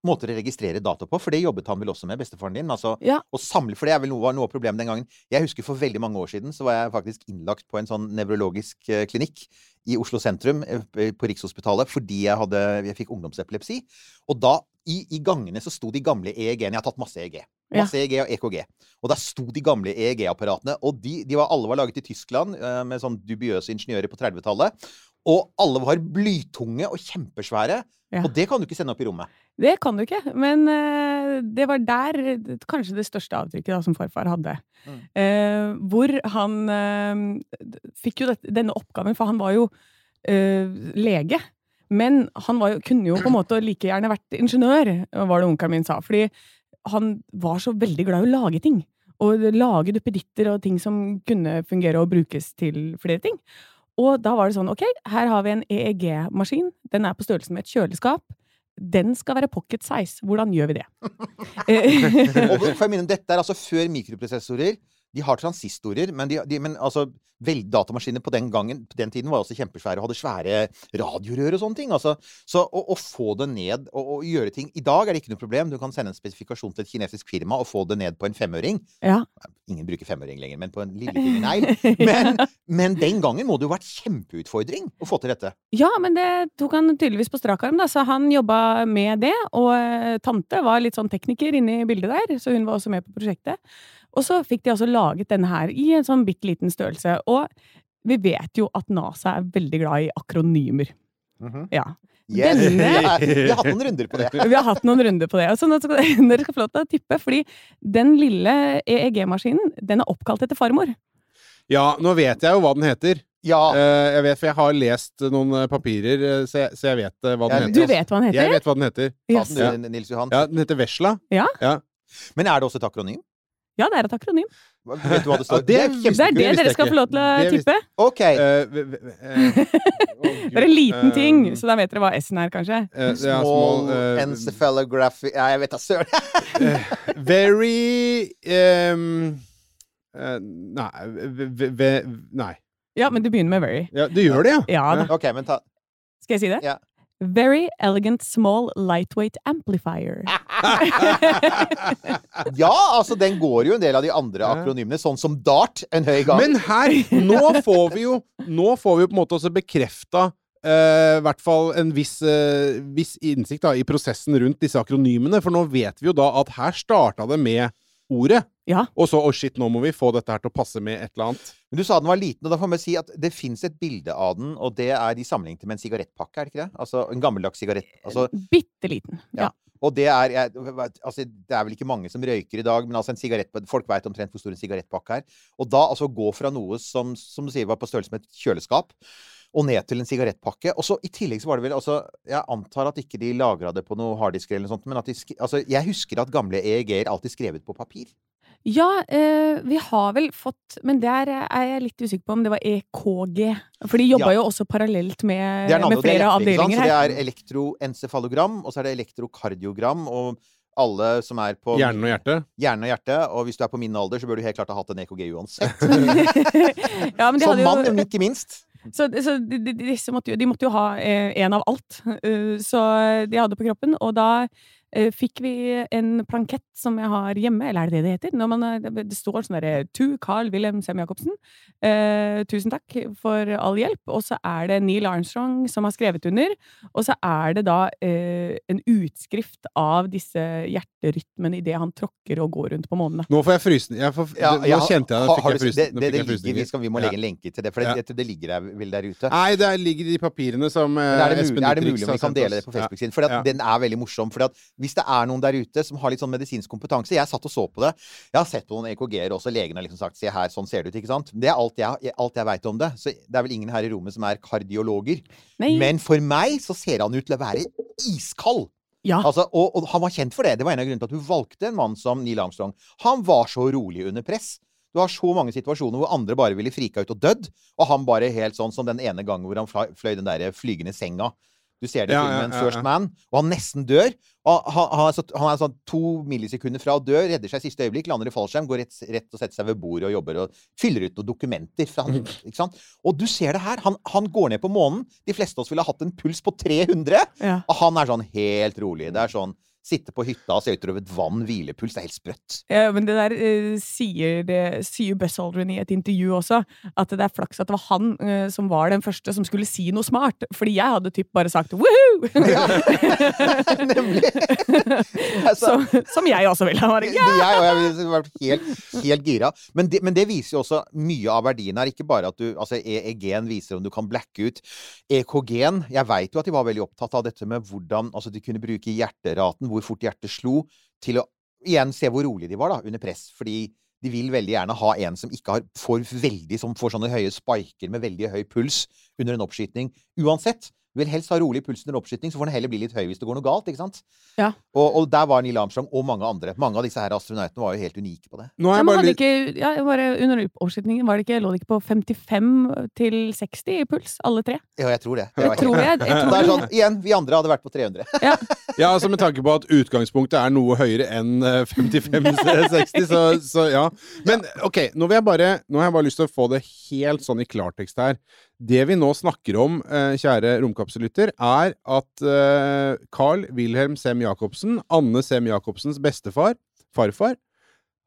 måter å registrere data på, for det jobbet han vel også med, bestefaren din. altså Ja. å samle, For det er vel noe, noe av problemet den gangen. Jeg husker for veldig mange år siden så var jeg faktisk innlagt på en sånn nevrologisk eh, klinikk i Oslo sentrum, eh, på Rikshospitalet, fordi jeg, hadde, jeg fikk ungdomsepilepsi. Og da, i, i gangene, så sto de gamle EEG-ene. Jeg har tatt masse EEG. Masse EEG og EKG. Og der sto de gamle EEG-apparatene. Og de, de var, alle var laget i Tyskland, eh, med sånn dubiøse ingeniører på 30-tallet. Og alle var blytunge og kjempesvære. Ja. Og det kan du ikke sende opp i rommet. Det kan du ikke, men uh, det var der kanskje det største avtrykket da, som farfar hadde. Mm. Uh, hvor han uh, fikk jo dette, denne oppgaven, for han var jo lege. Men han var jo, kunne jo på en måte like gjerne vært ingeniør, var det onkelen min sa. Fordi han var så veldig glad i å lage ting. Og lage duppeditter og ting som kunne fungere og brukes til flere ting. Og da var det sånn, ok, her har vi en EEG-maskin. Den er på størrelse med et kjøleskap. den skal være pocket size. Hvordan gjør vi det? [laughs] [laughs] Og for jeg minner, dette er altså før mikroprosessorer. De har transistorer, men, de, de, men altså, vel, datamaskiner på den gangen på den tiden var også kjempesvære og hadde svære radiorør og sånne ting. Altså, så å, å få det ned og, og gjøre ting I dag er det ikke noe problem. Du kan sende en spesifikasjon til et kinesisk firma og få det ned på en femøring. ja. Ingen bruker femøring lenger, men på en lillefingernegl. Men, [laughs] men den gangen må det jo vært kjempeutfordring å få til dette. ja, men det tok han tydeligvis på strak arm, da, så han jobba med det. Og eh, tante var litt sånn tekniker inne i bildet der, så hun var også med på prosjektet. Og så fikk de altså laget denne her i en sånn bitte liten størrelse. Og vi vet jo at NASA er veldig glad i akronymer. Ja. Yes. Denne- [laughs] Vi har hatt noen runder på det. Vi har hatt noen runder på det. Så nå skal [laughs] dere skal få lov til å tippe, fordi den lille EEG-maskinen, den er oppkalt etter farmor. Ja, nå vet jeg jo hva den heter. Ja. Eh, jeg vet, for jeg har lest noen eh, papirer, eh, så jeg, så jeg vet hva den heter. Du vet hva den Jeg heter? vet hva den heter. Yes. Ja, Den heter Vesla. Men er det også et akronym? Ja, det er et akronym. Vet du hva det Ja, står? [laughs] det er Det er det dere skal få lov til å tippe. OK. Uh, eh, [laughs] Gud. Det er en liten ting, Eh, så da vet dere hva S-en er, kanskje. Uh, er Small eh, encephalography Ja, jeg vet da søren. [laughs] Very um, eh, Nei v, v, v, Nei. Ja, men du begynner med very. Ja, du gjør det, ja? Ja da. OK, men ta Skal jeg si det? Ja. Very elegant small lightweight amplifier. [laughs] [laughs] Ja, altså, den går jo en del av de andre akronymene, sånn som DART en høy gang. Men her, nå [laughs] får vi jo Nå får vi jo på en måte også bekrefta Uh, i hvert fall en viss, uh, viss innsikt da, i prosessen rundt disse akronymene. For nå vet vi jo da at her starta det med ordet. Ja. Og så å shit, nå må vi få dette her til å passe med et eller annet. Men du sa den var liten, og da får vi si at det fins et bilde av den, og det er de sammenlignet med en sigarettpakke, er det ikke det? Altså en gammeldags sigarett. Altså, Bitte liten. Ja. Ja. og det er jeg, altså, Det er vel ikke mange som røyker i dag, men altså en sigarett, folk veit omtrent hvor stor en sigarettpakke er. Og da altså gå fra noe som, som du sier var på størrelse med et kjøleskap, og ned til en sigarettpakke. Og så i tillegg så var det vel altså Jeg antar at ikke de lagra det på noe harddisker eller noe sånt, men at de sk altså, Jeg husker at gamle EEG-er alltid skrevet på papir. Ja, eh, vi har vel fått Men der er jeg litt usikker på om det var EKG. For de jobba Ja. jo også parallelt med, Det er med er flere avdelinger Så det er elektroencefalogram, og så er det elektrokardiogram, og alle som er på Hjernen og hjertet. hjernen og hjertet, og hvis du er på min alder, så bør du helt klart ha hatt en EKG uansett. [laughs] ja, men de Som hadde jo- mann, ikke minst. Så, så de, disse måtte jo, de måtte jo ha eh, en av alt. Eh, så de hadde på kroppen. Og da fikk vi en plankett som jeg har hjemme, eller er det det det heter? Når man, er- det står sånn derre To Carl Wilhelm Sem-Jacobsen. Eh, tusen takk for all hjelp. Og så er det Neil Armstrong som har skrevet under. Og så er det da eh, en utskrift av disse hjerterytmene idet han tråkker og går rundt på månene. Nå får jeg frysninger. Jeg får, Ja, nå kjente jeg har- det. Fikk har jeg frysninger. det, det, fikk det ligger, vi, skal, vi må legge en lenke til det, for det, Ja. jeg tror det ligger der, vel der ute. Nei, det ligger i de papirene som eh, Men er det, Espen mulig, er det mulig om vi kan dele det på Facebook-siden? For Ja. den er veldig morsom. For at hvis det er noen der ute som har litt sånn medisinsk kompetanse Jeg satt og så på det. Jeg har sett på noen EKG-er også. Legen har liksom sagt 'se her, sånn ser det ut', ikke sant? Det er alt jeg, alt jeg veit om det. Så det er vel ingen her i rommet som er kardiologer. Nei. Men for meg så ser han ut til å være iskald. Ja. Altså, og, og han var kjent for det. Det var en av grunnene til at hun valgte en mann som Neil Armstrong. Han var så rolig under press. Du har så mange situasjoner hvor andre bare ville frika ut og dødd, og han bare helt sånn som den ene gangen hvor han fløy, fløy den der flygende senga. Du ser det i filmen First. Man, og han nesten dør. Og han, han, er så, han er sånn to millisekunder fra å dø, redder seg i siste øyeblikk, lander i fallskjerm, går rett, rett og setter seg ved bordet og jobber og fyller ut noen dokumenter. Fra ikke sant? Og du ser det her. Han, han går ned på månen. De fleste av oss ville ha hatt en puls på 300. Ja. Og han er sånn helt rolig. Det er sånn sitte på hytta og se utover et vann, hvilepuls. Det er helt sprøtt. Ja, men det der eh, sier, det, sier Buzz Aldrin i et intervju også, at det er flaks at det var han eh, som var den første som skulle si noe smart. Fordi jeg hadde typ bare sagt woohoo! [laughs] Nemlig. [laughs] Altså, som, som jeg også ville. ha vært. ja! Jeg, og jeg ville vært helt, helt gira. Men det, men det viser jo også mye av verdien her. Ikke bare at du Altså, EEG-en viser om du kan blacke ut. EKG-en Jeg veit jo at de var veldig opptatt av dette med hvordan Altså, de kunne bruke hjerteraten, hvor fort hjertet slo, til å igjen se hvor rolig de var da, under press. Fordi de vil veldig gjerne ha en som ikke har, får, veldig, som får sånne høye spiker med veldig høy puls under en oppskyting. Uansett. Du vil helst ha rolig puls under oppskyting, så får den heller bli litt høy hvis det går noe galt. ikke sant? Ja. Og, og der var Neil Armstrong og mange andre. Mange av disse her astronautene var jo helt unike på det. Nå er Ja, jeg bare ikke, ja, bare under oppskytingen var det ikke, lå det ikke på 55 til 60 i puls, alle tre? Ja, jeg tror det. det Jeg tror jeg, jeg tror det er sånn, igjen, vi andre hadde vært på 300. [laughs] Ja, altså med tanke på at utgangspunktet er noe høyere enn eh, 55-60, så, så ja. Men ok, nå, vil jeg bare, nå har jeg bare lyst til å få det helt sånn i klartekst her. Det vi nå snakker om, eh, kjære romkapsellytter, er at eh, Carl Wilhelm Sem Jacobsen, Anne Sem Jacobsens bestefar, farfar,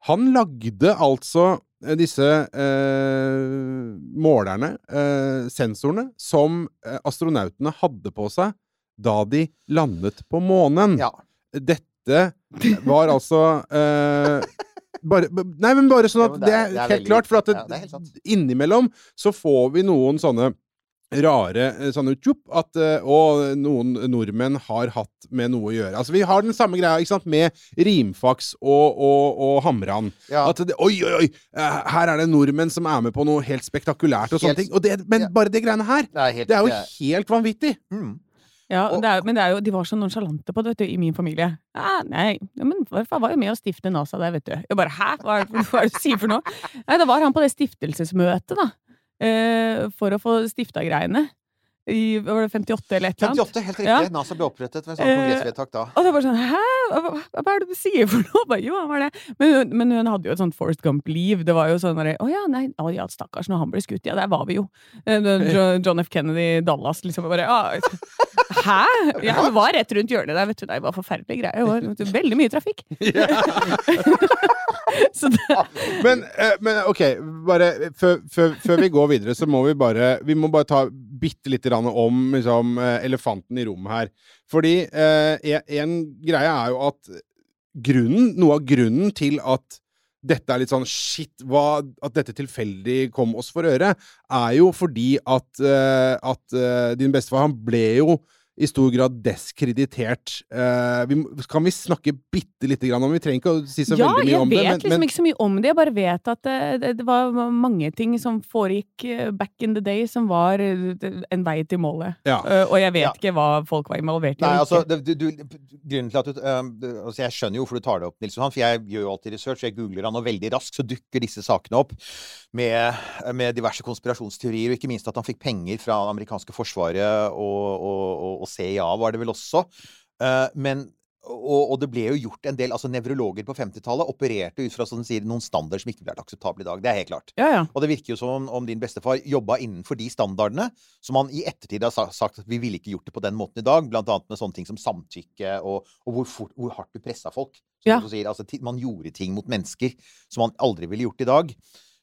han lagde altså eh, disse eh, målerne, eh, sensorene, som astronautene hadde på seg da de landet på månen. Ja. Dette var altså eh, [laughs] bare, Nei, men bare sånn Jo, at det det er- det er helt veldig klart, for at det, Ja, helt innimellom så får vi noen sånne rare eh, sånne tjup, at eh, Og noen nordmenn har hatt med noe å gjøre. Altså Vi har den samme greia ikke sant, med rimfaks og, og, og Hamran. Ja. At det, oi, oi, oi! eh, Her er det nordmenn som er med på noe helt spektakulært. og sånne ting Og det, Men ja. bare det greiene her, Det er, helt, det er jo helt vanvittig! mm. Ja, Og- det er, men det er jo, de var så nonsjalante på det vet du, i min familie. Ja, nei, men farfar var jo med å stifte NASA der, vet du. Jeg bare hæ, hva er [laughs] hva er det du sier for noe? Nei, da var han på det stiftelsesmøtet, da. Eh, for å få stifta greiene. I var det 58 eller et eller annet. 58, helt riktig. Ja. NASA ble opprettet ved en sånn kongressvedtak da. Og det var sånn Hæ? Hva, hva er det du sier for noe? Bare, jo, han var det? Men, men hun hadde jo et sånt Forest Gump-liv. Det var jo sånn derre Å ja, nei, å ja, stakkars, når han ble skutt. Ja, der var vi jo. Eh, [laughs] John F. Kennedy, Dallas, liksom. Bare ja, [laughs] Hæ? Ja, det var rett rundt hjørnet der, vet du. Det var forferdelige greier. Det var veldig mye trafikk. [laughs] Det, [laughs] Men, eh, men ok, bare før, før, før vi går videre, så må vi bare Vi må bare ta bitte lite grann om liksom, eh, elefanten i rommet her. Fordi eh, en, en greie er jo at grunnen, noe av grunnen til at dette er litt sånn shit, hva, at dette tilfeldig kom oss for øre, er jo fordi at, eh, at eh, din bestefar, han ble jo i stor grad deskreditert. Uh, vi, kan vi snakke bitte lite grann om Vi trenger ikke å si så ja, veldig mye om det. Ja, jeg vet liksom men- ikke så mye om det. Jeg bare vet at det, det, det var mange ting som foregikk eh, back in the day, som var eh, en vei til målet. Ja. Uh, og jeg vet Ja. ikke hva folk var involvert i. Nei, altså, det, du, du, grunnen til at du, um, altså Jeg skjønner jo hvorfor du tar det opp, Nils Johan, for jeg gjør jo alltid research. Jeg googler han, og veldig raskt så dukker disse sakene opp med, med diverse konspirasjonsteorier, og ikke minst at han fikk penger fra det amerikanske forsvaret og, og, og, og CIA, var det vel også. Eh, men og, og det ble jo gjort en del altså Nevrologer på 50-tallet opererte ut fra du sier, noen standarder som ikke ble akseptable i dag. Det er helt klart. Ja, ja. Og det virker jo som om, din bestefar jobba innenfor de standardene som han i ettertid har sagt at vi ville ikke gjort det på den måten i dag, blant annet med sånne ting som samtykke og, og hvor, fort, hvor hardt du pressa folk. Ja. sier, altså, man gjorde ting mot mennesker som man aldri ville gjort i dag.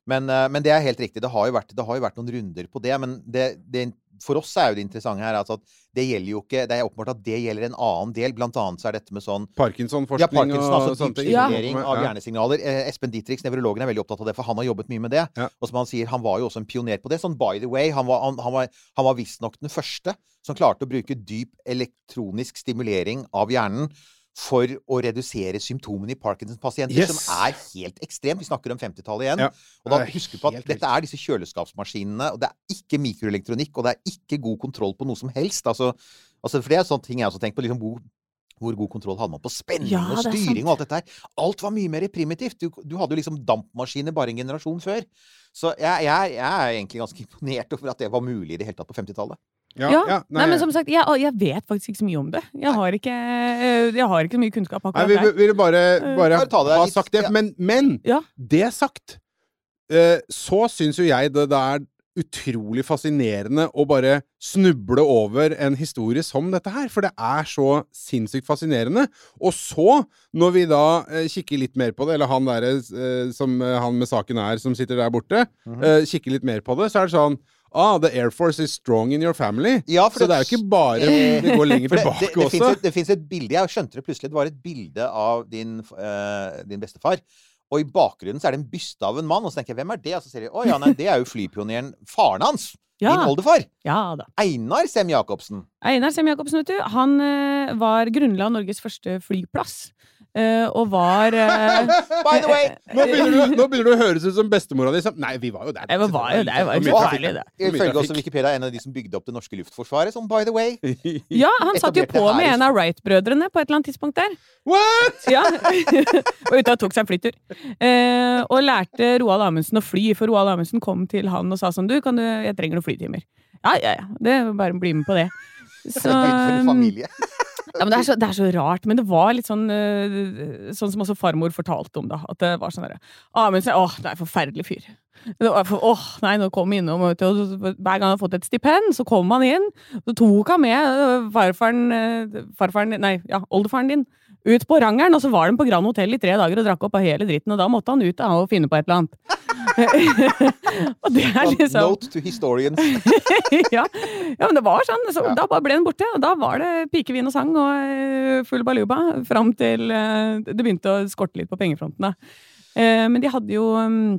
Men, eh, men det er helt riktig. Det har jo vært, det har jo vært noen runder på det. Men det, det, for oss er jo det interessante her altså at det gjelder jo ikke Det er åpenbart at det gjelder en annen del. Blant annet så er dette med sånn Parkinson-forskning ja, Parkinson, og altså sånne ting. Ja. av hjernesignaler. Eh, Espen Dietrichs, nevrologen, er veldig opptatt av det, for han har jobbet mye med det. Ja. Og som han sier, han var jo også en pioner på det. Sånn by the way, han var, han, han var, han var visstnok den første som klarte å bruke dyp elektronisk stimulering av hjernen for å redusere symptomene i Parkinsons-pasienter, Yes. som er helt ekstremt. Vi snakker om 50-tallet igjen. Ja. Og da husk på at dette er disse kjøleskapsmaskinene, og det er ikke mikroelektronikk, og det er ikke god kontroll på noe som helst. Altså, altså for det er sånne ting jeg også tenker på. liksom hvor hvor god kontroll hadde man på spenning Ja, og styring og alt dette her? Alt var mye mer primitivt. Du, du hadde jo liksom dampmaskiner bare en generasjon før. Så jeg, jeg, jeg er egentlig ganske [laughs] imponert over at det var mulig i det hele tatt på 50-tallet. Ja, Ja. ja, Nei, men som sagt, jeg, jeg vet faktisk ikke så mye om det. Jeg har ikke, eh, jeg har ikke så mye kunnskap Nei, akkurat vi der. ville bare, bare Bare ta det ha sagt det. ja. Men, men Ja. det sagt, eh, så syns jo jeg det, det er utrolig fascinerende å bare snuble over en historie som dette her. For det er så sinnssykt fascinerende. Og så, når vi da eh, kikker litt mer på det, eller han derre eh, som eh, han med saken er, som sitter der borte, Mhm. eh, kikker litt mer på det, så er det sånn Ah, the Air Force is strong in your family. Ja, for så det er jo ikke bare [laughs] Det går lenger det, tilbake det, det, også. finnes et, det finnes et bilde Jeg skjønte det plutselig. Det var et bilde av din, uh, din bestefar. Og i bakgrunnen så er det en byste av en mann. Og så tenker jeg, hvem er det? Og så sier de å ja, nei, det er jo flypioneren faren hans. Ja. Din oldefar. Ja da. Einar Sem Jacobsen. Einar Sem Jacobsen, vet du, han uh, var grunnla Norges første flyplass. Eh, og var uh, [laughs] By the way! Nå begynner, du, nå begynner du å høres ut som bestemora di. Nei, vi var jo der. Jeg var jo der, var jo trafikk. det. Ifølge også. Wikipedia en av de som bygde opp det norske luftforsvaret, som by the way. [laughs] Ja, han satt jo på med en av Wright-brødrene på et eller annet tidspunkt der. What?! [laughs] Ja. og ute og tok seg en flytur. Uh, og lærte Roald Amundsen å fly, for Roald Amundsen kom til han og sa sånn Du, kan du Jeg trenger noen flytimer. Ja, ja, ja. Det bare bli med på det. Så, familie. Ja, det, er så, det er så rart. Men det var litt sånn eh, Sånn som også farmor fortalte om, det. At det var sånn derre Amundsen Åh, det er en forferdelig fyr. For, åh, nei, nå kom innom, og Hver gang han hadde fått et stipend, så kom han inn. Så tok han med øh, farfaren, øh, farfaren Nei, ja, oldefaren din ut på rangeren, og så var de på Grand Hotell i tre dager og drakk opp av hele dritten, og da måtte han ut og finne på et eller annet. [laughs] og det er liksom Note to historians. [laughs] ja. ja, men det var sånn. Så Da bare ble den borte. Og da var det pikevin og sang og eh, full baluba fram til eh, det begynte å skorte litt på pengefronten. Eh, Men de hadde jo mm,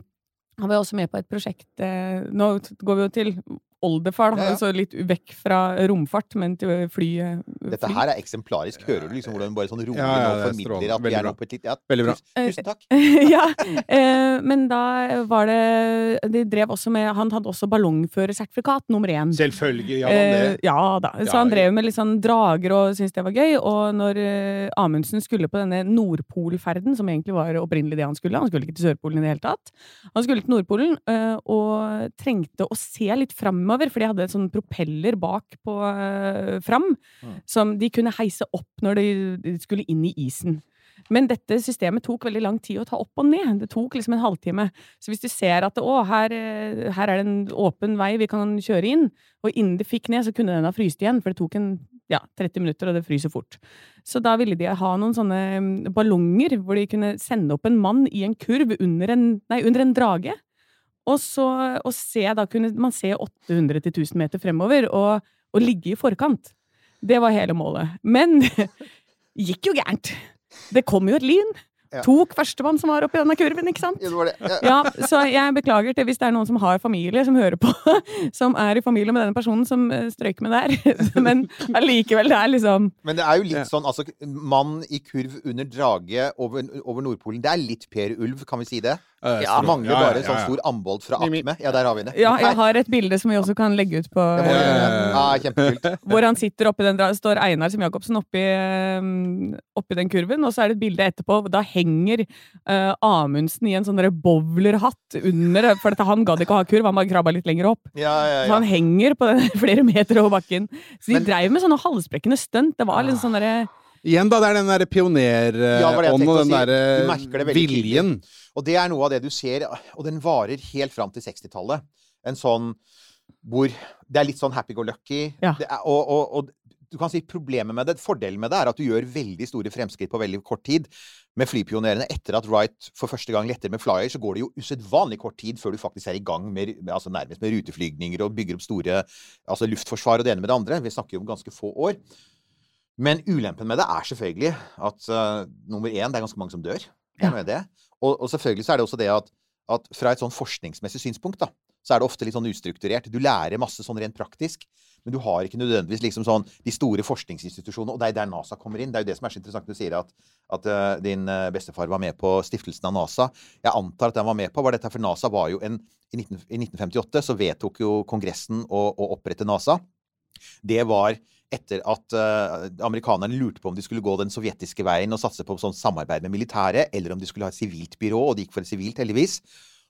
Han var jo også med på et prosjekt Nå går vi jo til oldefar, Han Ja, ja. så litt vekk fra romfart, men til fly. eh, Dette fly. her er eksemplarisk. Hører du liksom hvordan hun bare sånn rolig Ja, er formidler at vi er bra. nå på et litt ja, Veldig bra. Tusen, tusen takk. [laughs] ja, eh, men da var det De drev også med Han hadde også ballongførersertifikat nummer én. Selvfølgelig hadde han Eh, det. ja da. Så Ja, han drev med litt sånn drager og syntes det var gøy. Og når eh, Amundsen skulle på denne Nordpolferden, som egentlig var opprinnelig det han skulle Han skulle ikke til Sørpolen i det hele tatt. Han skulle til Nordpolen eh, og trengte å se litt framover, for de hadde en sånn propeller bak på uh, fram Mm. som de kunne heise opp når de, de skulle inn i isen. Men dette systemet tok veldig lang tid å ta opp og ned. Det tok liksom en halvtime. Så hvis du ser at å, her, eh, her er det en åpen vei vi kan kjøre inn, og innen det fikk ned, så kunne den ha fryst igjen, for det tok en ja, 30 minutter, og det fryser fort. Så da ville de ha noen sånne mm, ballonger hvor de kunne sende opp en mann i en kurv under en, nei, under en drage. Og så og se, da kunne man se 800 til 1000 meter fremover, og, og ligge i forkant. Det var hele målet. Men [laughs] gikk jo gærent. Det kom jo et lyn. Ja. Tok førstemann som var oppi denne kurven, ikke sant? Ja, det var det. Ja. Ja, så jeg beklager til hvis det er noen som har familie som hører på, [laughs] som er i familie med denne personen som eh, strøyker med der. [laughs] Men allikevel, det er liksom Men det er jo litt Ja. sånn, altså Mann i kurv under drage over, over Nordpolen. Det er litt Per Ulv, kan vi si det? Eh, Ja. Mangler Ja, ja, bare ja, sånn stor ambold fra Akme. Ja, der har vi det. Ja, jeg har et bilde som vi også kan legge ut på Ja, ja, ja. Ja, kjempekult. [laughs] Hvor han sitter oppi den står Einar som Jacobsen oppi, eh, oppi den kurven, og så er det et bilde etterpå. Da henger uh, Amundsen i en sånn bowlerhatt under, for dette, han gadd ikke å ha kurv, han bare krabba litt lenger opp. Ja, ja, Så ja. han henger på den [laughs] flere meter over bakken. Så de Men- dreiv med sånne halsbrekkende stunt. Det var litt sånn derre Igjen, da. Det er den derre Ja, pionerånden ja, og den si. Derre viljen. det tydelig. viljen. Og det er noe av det du ser, og den varer helt fram til 60-tallet. En sånn hvor Det er litt sånn happy-go-lucky. Ja. Er- Og, og, og du kan si problemet med det, fordelen med det, er at du gjør veldig store fremskritt på veldig kort tid. Med flypionerene etter at Wright for første gang letter med Flyer, så går det jo usedvanlig kort tid før du faktisk er i gang med, med altså nærmest med ruteflygninger og bygger opp store altså luftforsvar og det ene med det andre. Vi snakker jo om ganske få år. Men ulempen med det er selvfølgelig at uh, nummer én, det er ganske mange som dør. Ja. Med det. Og, og selvfølgelig så er det også det at, at fra et sånn forskningsmessig synspunkt, da, så er det ofte litt sånn ustrukturert. Du lærer masse sånn rent praktisk, men du har ikke nødvendigvis liksom sånn de store forskningsinstitusjonene. Og det er der NASA kommer inn. Det er jo det som er så interessant du sier at, at uh, din eh, bestefar var med på stiftelsen av NASA. Jeg antar at den var med på var dette, for NASA var jo en I, 19, i 1958 så vedtok jo Kongressen å, å opprette NASA. Det var etter at uh, amerikanerne lurte på om de skulle gå den sovjetiske veien og satse på sånn samarbeid med militæret, eller om de skulle ha et sivilt byrå, og de gikk for et sivilt, heldigvis.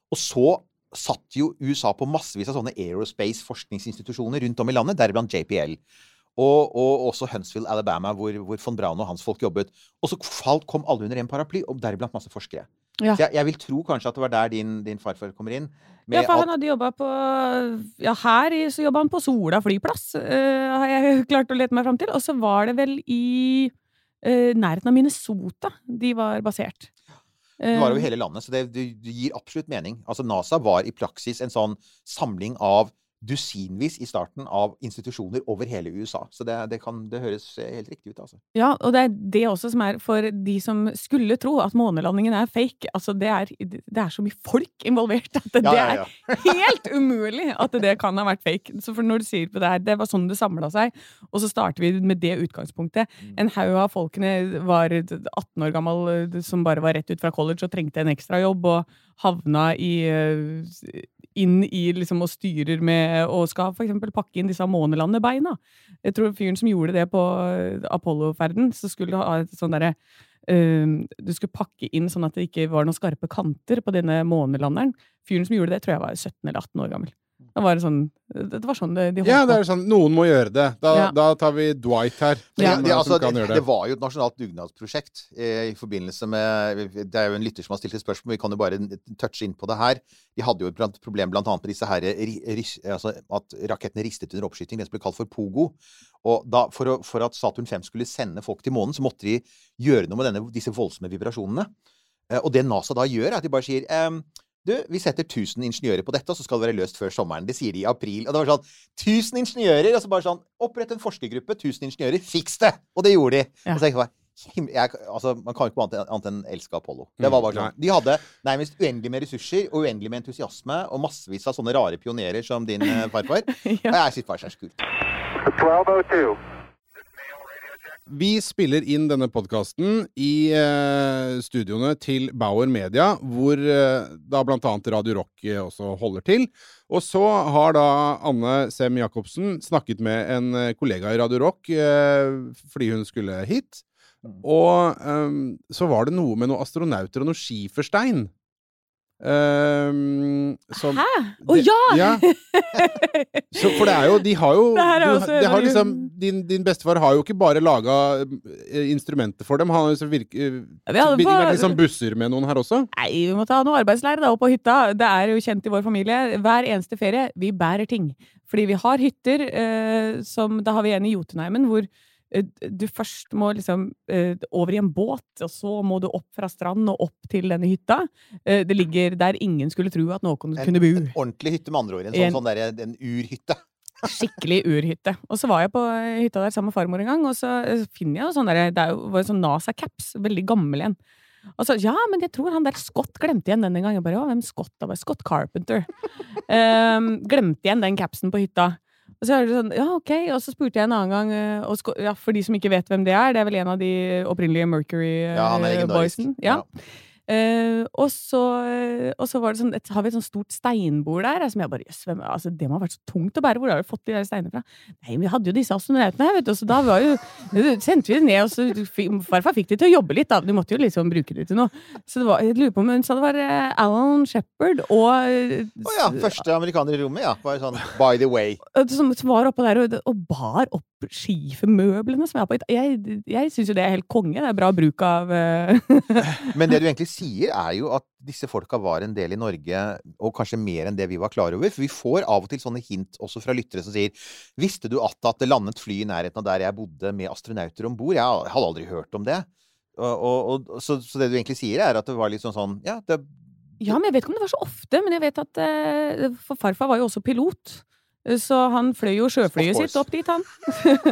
Og så satt jo USA på massevis av sånne aerospace-forskningsinstitusjoner rundt om i landet, deriblant JPL. Og, og også Huntsville, Alabama, hvor, hvor von Braun og hans folk jobbet. Og så falt, kom alle under en paraply, og deriblant masse forskere. Ja. Så jeg, jeg vil tro kanskje at det var der din, din farfar kommer inn. Ja, for han hadde jobba på Ja, her så jobba han på Sola flyplass, uh, har jeg [laughs] klart å lete meg fram til. Og så var det vel i uh, nærheten av Minnesota de var basert. Det var jo Eh, hele landet, så det, det, det gir absolutt mening. Altså NASA var i praksis en sånn samling av dusinvis i starten av institusjoner over hele USA. Så det, det, kan, det høres helt riktig ut, altså. Ja, og det er det også som er for de som skulle tro at månelandingen er fake. Altså, det er, det er så mye folk involvert at det, Ja, ja, ja. er [laughs] helt umulig at det kan ha vært fake. Så for når du sier på det her, det var sånn det samla seg, og så starter vi med det utgangspunktet. Mm. En haug av folkene var 18 år gammel, som bare var rett ut fra college og trengte en ekstrajobb, og havna i eh, inn i liksom og styrer med og skal eksempel pakke inn disse månelandebeina. Jeg tror fyren som gjorde det på eh, Apollo-ferden, så skulle du ha et sånn derre uh, Du skulle pakke inn sånn at det ikke var noen skarpe kanter på denne månelanderen. Fyren som gjorde det, tror jeg var 17 eller 18 år gammel. Det var sånn det var sånn de holdt Ja, det på. er sånn, noen må gjøre det. Da, Ja. da tar vi Dwight her. Ja, det, altså, det, det var jo et nasjonalt dugnadsprosjekt eh, i forbindelse med Det er jo en lytter som har stilt et spørsmål, vi kan jo bare touche inn på det her. De hadde jo et problem blant annet med disse her, ris- altså, at rakettene ristet under oppskyting, det som ble kalt for POGO. Og da, for, å, for at Saturn 5 skulle sende folk til månen, så måtte de gjøre noe med denne, disse voldsomme vibrasjonene. Eh, og det NASA da gjør, er at de bare sier ehm, du, vi setter 1000 ingeniører på dette, og så skal det være løst før sommeren. Det sier de i april. Og det var sånn 1000 ingeniører! Og så bare sånn Opprett en forskergruppe, 1000 ingeniører, fiks det! Og det gjorde de. Ja. Og så jeg bare jeg, altså, Man kan jo ikke annet, annet enn elske Apollo. Det var bare Mm, sånn. De hadde nærmest uendelig med ressurser og uendelig med entusiasme og massevis av sånne rare pionerer som din farfar. [laughs] ja. Og jeg synes bare er så kult. 1202. Vi spiller inn denne podkasten i eh, studioene til Bauer Media, hvor eh, da annet Radio Rock eh, også holder til. Og så har da Anne Sem Jacobsen snakket med en eh, kollega i Radio Rock eh, fordi hun skulle hit. Og eh, så var det noe med noen astronauter og noe skiferstein. Eh, som Hæ? Å oh, ja! ja! Så, for det er jo De har jo også, du, har liksom, din, din bestefar har jo ikke bare laga instrumenter for dem. Han har liksom virke, vært liksom busser med noen her også. Nei, vi må ta noe arbeidsleir da, opp på hytta. Det er jo kjent i vår familie. Hver eneste ferie, vi bærer ting. Fordi vi har hytter eh, som Da har vi en i Jotunheimen hvor eh, du først må liksom eh, over i en båt, og så må du opp fra strand og opp til denne hytta. Eh, det ligger der ingen skulle tro at noen kunne bo. en ordentlig hytte, med andre ord. En sånn, En- sånn der, en urhytte. [laughs] Skikkelig urhytte. Og så var jeg på hytta der sammen med farmor en gang, og så eh, finner jeg sånn derre Det var en sånn NASA-caps, veldig gammel en. Og så ja, men jeg tror han der Scott glemte igjen den en gang. Jeg bare, å, hvem Scott da? Scott Carpenter. um, [laughs] glemte igjen den capsen på hytta. Og så det sånn, ja, ok, og så spurte jeg en annen gang, eh, og ja, for de som ikke vet hvem det er, det er vel en av de opprinnelige Ja, han er legendarisk. Ja. Eh, og, så, eh, og så var det sånn, et, har vi et sånt stort steinbord der, som jeg bare, yes, hvem- altså, det må ha vært så tungt å bære, hvor har vi fått de der steinene fra? Nei, vi hadde jo disse astronautene her, vet du, så da var jo, sendte vi det ned, og så farfar fikk de til å jobbe litt, da, de måtte jo liksom bruke det til noe. Så det var, jeg lurer på om hun sa det var uh, Alan Shepard og eh, oh, ja. Første amerikaner i rommet, ja. Bare sånn by the way. som, som var oppå der og, og bar opp skifemøblene som jeg har på. Jeg, jeg syns jo det er helt konge. Det er bra bruk av eh, [laughs] Men det du egentlig sier, er jo at disse folka var en del i Norge, og kanskje mer enn det vi var klar over. For vi får av og til sånne hint også fra lyttere som sier Visste du at, at det landet fly i nærheten av der jeg bodde med astronauter om bord? Jeg hadde aldri hørt om det. Og, og, og, så, så det du egentlig sier, er at det var litt sånn sånn Ja, det Ja, men jeg vet ikke om det var så ofte, men jeg vet at eh, For farfar var jo også pilot. Eh, Så han fløy jo sjøflyet sitt opp dit, han.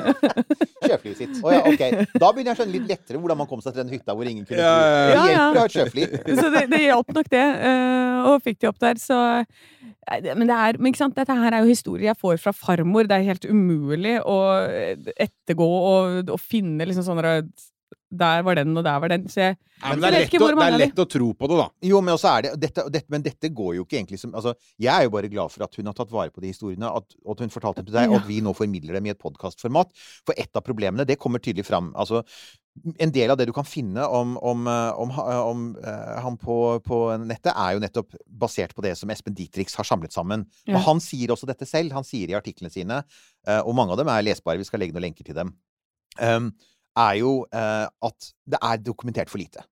[laughs] Sjøflyet sitt. Oh, ja, ok. Da begynner jeg å skjønne litt lettere hvordan man kom seg til den hytta hvor ingen kunne fly. ja, ja. Det Ja, ja. hjelper å ha et sjøfly. Så det, det hjalp nok, det. eh, Og fikk de opp der, så Men det er, men ikke sant, dette her er jo historier jeg får fra farmor. Det er helt umulig å ettergå og, og finne liksom sånne Der var den, og der var den. Så jeg, Ja, men det er, vet lett ikke å, hvor det mange er lett å tro på det, da. Jo, men også er det, dette, dette, Men dette går jo ikke egentlig som altså, Jeg er jo bare glad for at hun har tatt vare på de historiene, at, at hun fortalte dem til deg, og at vi nå formidler dem i et podkastformat. For et av problemene, det kommer tydelig fram. Altså, en del av det du kan finne om, om, eh, om, om eh, han på, på nettet, er jo nettopp basert på det som Espen Dietrich har samlet sammen. Ja. Og han sier også dette selv. Han sier i artiklene sine, eh, og mange av dem er lesbare, vi skal legge noen lenker til dem, um, er jo eh, at det er dokumentert for lite.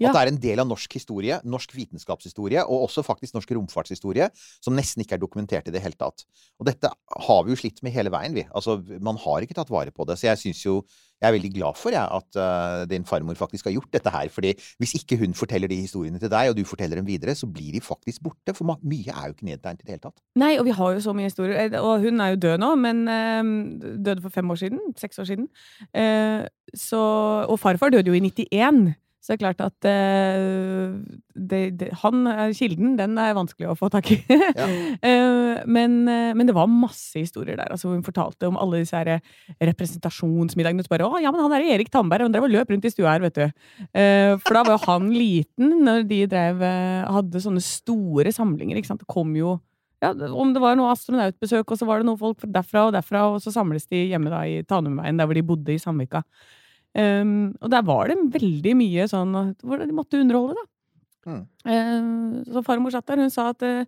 Ja. At det er en del av norsk historie, norsk vitenskapshistorie, og også faktisk norsk romfartshistorie, som nesten ikke er dokumentert i det hele tatt. Og dette har vi jo slitt med hele veien, vi. Altså, man har ikke tatt vare på det. Så jeg syns jo Jeg er veldig glad for, jeg, at uh, din farmor faktisk har gjort dette her. fordi hvis ikke hun forteller de historiene til deg, og du forteller dem videre, så blir de faktisk borte. For mye er jo ikke nedtegnet i det hele tatt. Nei, og vi har jo så mye historier. Eh, Og hun er jo død nå, men uh, døde for fem år siden. Seks år siden. Uh, så, og farfar døde jo i 91. Så det er klart at uh, det, det, han, kilden, den er vanskelig å få tak i. [laughs] Eh, men, uh, men det var masse historier der. Altså, hun fortalte om alle disse her representasjonsmiddagene. Og så bare, å, ja, men han er Erik Tandberg, han drev og løp rundt i stua her, vet du. For da var jo han [laughs] liten når de drev, hadde sånne store samlinger. ikke sant? Det kom jo ja, om det var noe astronautbesøk, og så var det noen folk derfra og derfra, og så samles de hjemme da i Tanumveien, der hvor de bodde i Sandvika. Um, og der var det veldig mye sånn hvor de måtte underholde, da. Mm. Uh, så farmor satt der, hun sa at uh,